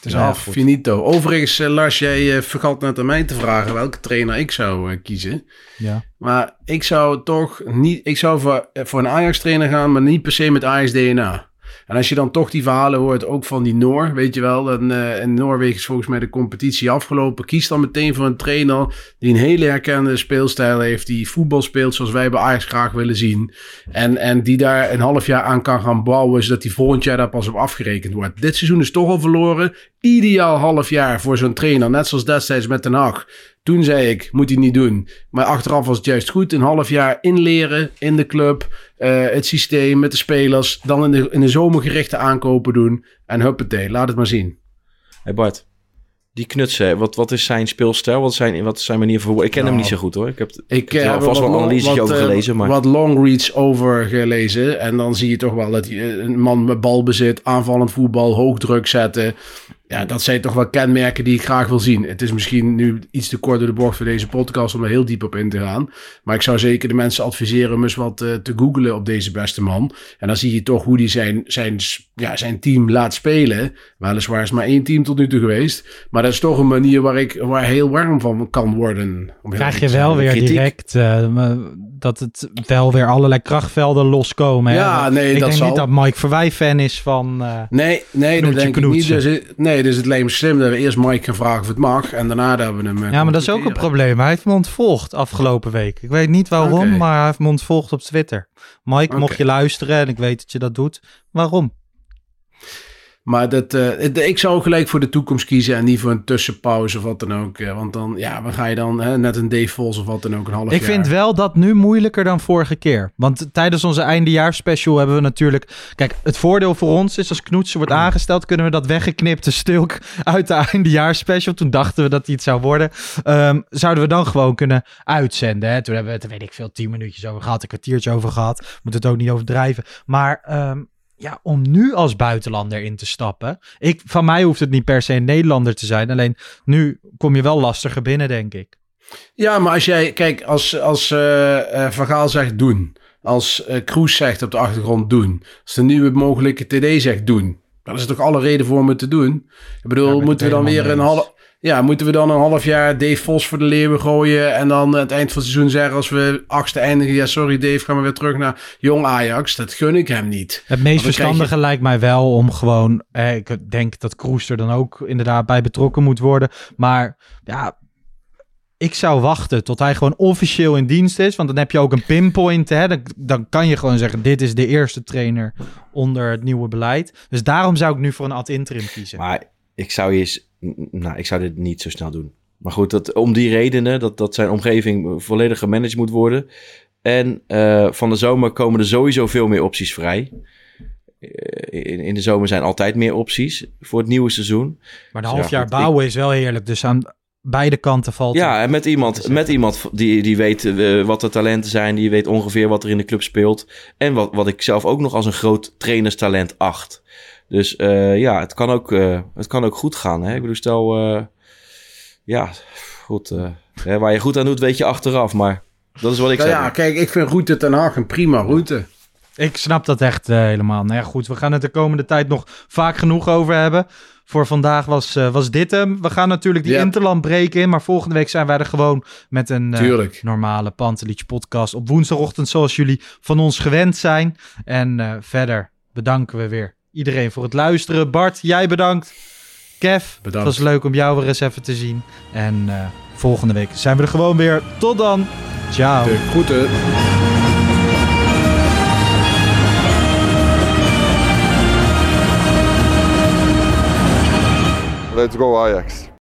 Speaker 3: Het is ja, af, goed. finito. Overigens, uh, Lars, jij uh, vergat net aan mij te vragen welke trainer ik zou uh, kiezen.
Speaker 2: Ja.
Speaker 3: Maar ik zou toch niet... Ik zou voor, voor een Ajax-trainer gaan, maar niet per se met Ajax-DNA. En als je dan toch die verhalen hoort, ook van die Noor, weet je wel. Dan, uh, in Noorwegen is volgens mij de competitie afgelopen. Kies dan meteen voor een trainer die een hele herkende speelstijl heeft. Die voetbal speelt zoals wij bij Ajax graag willen zien. En, en die daar een half jaar aan kan gaan bouwen, zodat die volgend jaar daar pas op afgerekend wordt. Dit seizoen is toch al verloren. Ideaal half jaar voor zo'n trainer, net zoals destijds met Den Haag. Toen zei ik, moet hij niet doen. Maar achteraf was het juist goed. Een half jaar inleren in de club. Uh, het systeem met de spelers. Dan in de, in de zomer gerichte aankopen doen. En huppatee, laat het maar zien.
Speaker 4: Hey Bart, die knutsen, wat, wat is zijn speelstijl? Wat, zijn, wat is zijn manier van Ik ken nou, hem niet zo goed hoor. Ik heb, ik, heb vast wel analyses over
Speaker 3: uh,
Speaker 4: gelezen. Maar...
Speaker 3: Wat long reads over gelezen. En dan zie je toch wel dat een man met balbezit, aanvallend voetbal, hoog druk zetten. Ja, dat zijn toch wel kenmerken die ik graag wil zien. Het is misschien nu iets te kort door de bocht voor deze podcast om er heel diep op in te gaan. Maar ik zou zeker de mensen adviseren om eens wat uh, te googlen op deze beste man. En dan zie je toch hoe hij zijn, zijn, ja, zijn team laat spelen. Weliswaar is maar één team tot nu toe geweest. Maar dat is toch een manier waar ik waar heel warm van kan worden.
Speaker 2: Om Krijg je wel weer kritiek. direct uh, dat het wel weer allerlei krachtvelden loskomen.
Speaker 3: Ja,
Speaker 2: hè?
Speaker 3: nee,
Speaker 2: ik
Speaker 3: dat
Speaker 2: denk
Speaker 3: zal...
Speaker 2: niet dat Mike Verwij fan is van. Uh,
Speaker 3: nee, nee, dat denk ik niet. Dus, nee, Nee, dus het lijkt me slim dat we eerst Mike gaan vragen of het mag. En daarna dat we hem... eh,
Speaker 2: Ja, maar dat is ook een probleem. Hij heeft me ontvolgd afgelopen week. Ik weet niet waarom, maar hij heeft me ontvolgd op Twitter. Mike, mocht je luisteren en ik weet dat je dat doet, waarom?
Speaker 3: Maar dat, eh, ik zou gelijk voor de toekomst kiezen en niet voor een tussenpauze of wat dan ook. eh, Want dan, ja, dan ga je dan hè, net een Dave of wat dan ook een half
Speaker 2: Ik
Speaker 3: jaar.
Speaker 2: vind wel dat nu moeilijker dan vorige keer. Want tijdens onze eindejaarsspecial hebben we natuurlijk... Kijk, het voordeel voor ons is als Knoetsen wordt aangesteld... kunnen we dat weggeknipte stuk uit de eindejaarsspecial... toen dachten we dat die het zou worden... ehm, zouden we dan gewoon kunnen uitzenden. Hè? Toen hebben we het, weet ik veel, tien minuutjes over gehad... een kwartiertje over gehad. Moet het ook niet overdrijven. Maar... ehm, ja, om nu als buitenlander in te stappen. Ik, van mij hoeft het niet per se een Nederlander te zijn. Alleen nu kom je wel lastiger binnen, denk ik.
Speaker 3: Ja, maar als jij, kijk, als, als eh eh, Van Gaal zegt doen. Als eh Kroes zegt op de achtergrond doen. Als de nieuwe mogelijke TD zegt doen. Dan is er toch alle reden voor het te doen. Ik bedoel,
Speaker 2: Ja,
Speaker 3: moeten we dan weer een half... Ja, moeten we dan een half jaar Dave Vos voor de leeuwen gooien... en dan aan het eind van het seizoen zeggen als we achtste eindigen... ja, sorry Dave, gaan we weer terug naar jong Ajax. Dat gun ik hem niet.
Speaker 2: Het meest
Speaker 3: je-
Speaker 2: verstandige lijkt mij wel om gewoon. Eh, ik denk dat Kroes er dan ook inderdaad bij betrokken moet worden. Maar ja, ik zou wachten tot hij gewoon officieel in dienst is. Want dan heb je ook een pinpoint. Hè? Dan, dan kan je gewoon zeggen: dit is de eerste trainer onder het nieuwe beleid. Dus daarom zou ik nu voor een ad interim kiezen.
Speaker 4: Maar ik zou, je, eens- nou, ik zou dit niet zo snel doen. Maar goed, dat, om die redenen dat, dat zijn omgeving volledig gemanaged moet worden. En eh, van de zomer komen er sowieso veel meer opties vrij. Eh, in, in de zomer zijn altijd meer opties voor het nieuwe seizoen.
Speaker 2: maar de
Speaker 4: Ja,
Speaker 2: half jaar
Speaker 4: goed,
Speaker 2: bouwen is wel heerlijk. Dus aan beide kanten valt.
Speaker 4: Ja, en met iemand, met iemand die, die weet eh, wat de talenten zijn, die weet ongeveer wat er in de club speelt. En wat, wat ik zelf ook nog als een groot trainerstalent acht. Dus eh, ja, het kan, ook, eh, het kan ook goed gaan. Hè? Ik bedoel, stel, eh, ja, goed. hè, waar je goed aan doet, weet je achteraf. Maar dat is wat ik
Speaker 3: Nou
Speaker 4: zeg.
Speaker 3: ja, kijk, ik vind route ten Haag een prima route.
Speaker 2: Ik snap dat echt eh, helemaal. Nou ja, goed, we gaan het de komende tijd nog vaak genoeg over hebben. Voor vandaag was, eh, was dit hem. We gaan natuurlijk die. Interland breken in. Maar volgende week zijn wij er gewoon met een eh, normale Pantelich podcast. Op woensdagochtend zoals jullie van ons gewend zijn. En eh, verder bedanken we weer iedereen voor het luisteren. Bart, jij bedankt. Kev,
Speaker 3: Bedankt.
Speaker 2: het was leuk om jou weer eens even te zien. En eh, volgende week zijn we er gewoon weer. Tot dan. Ciao.
Speaker 3: De groeten.
Speaker 5: Let's go Ajax.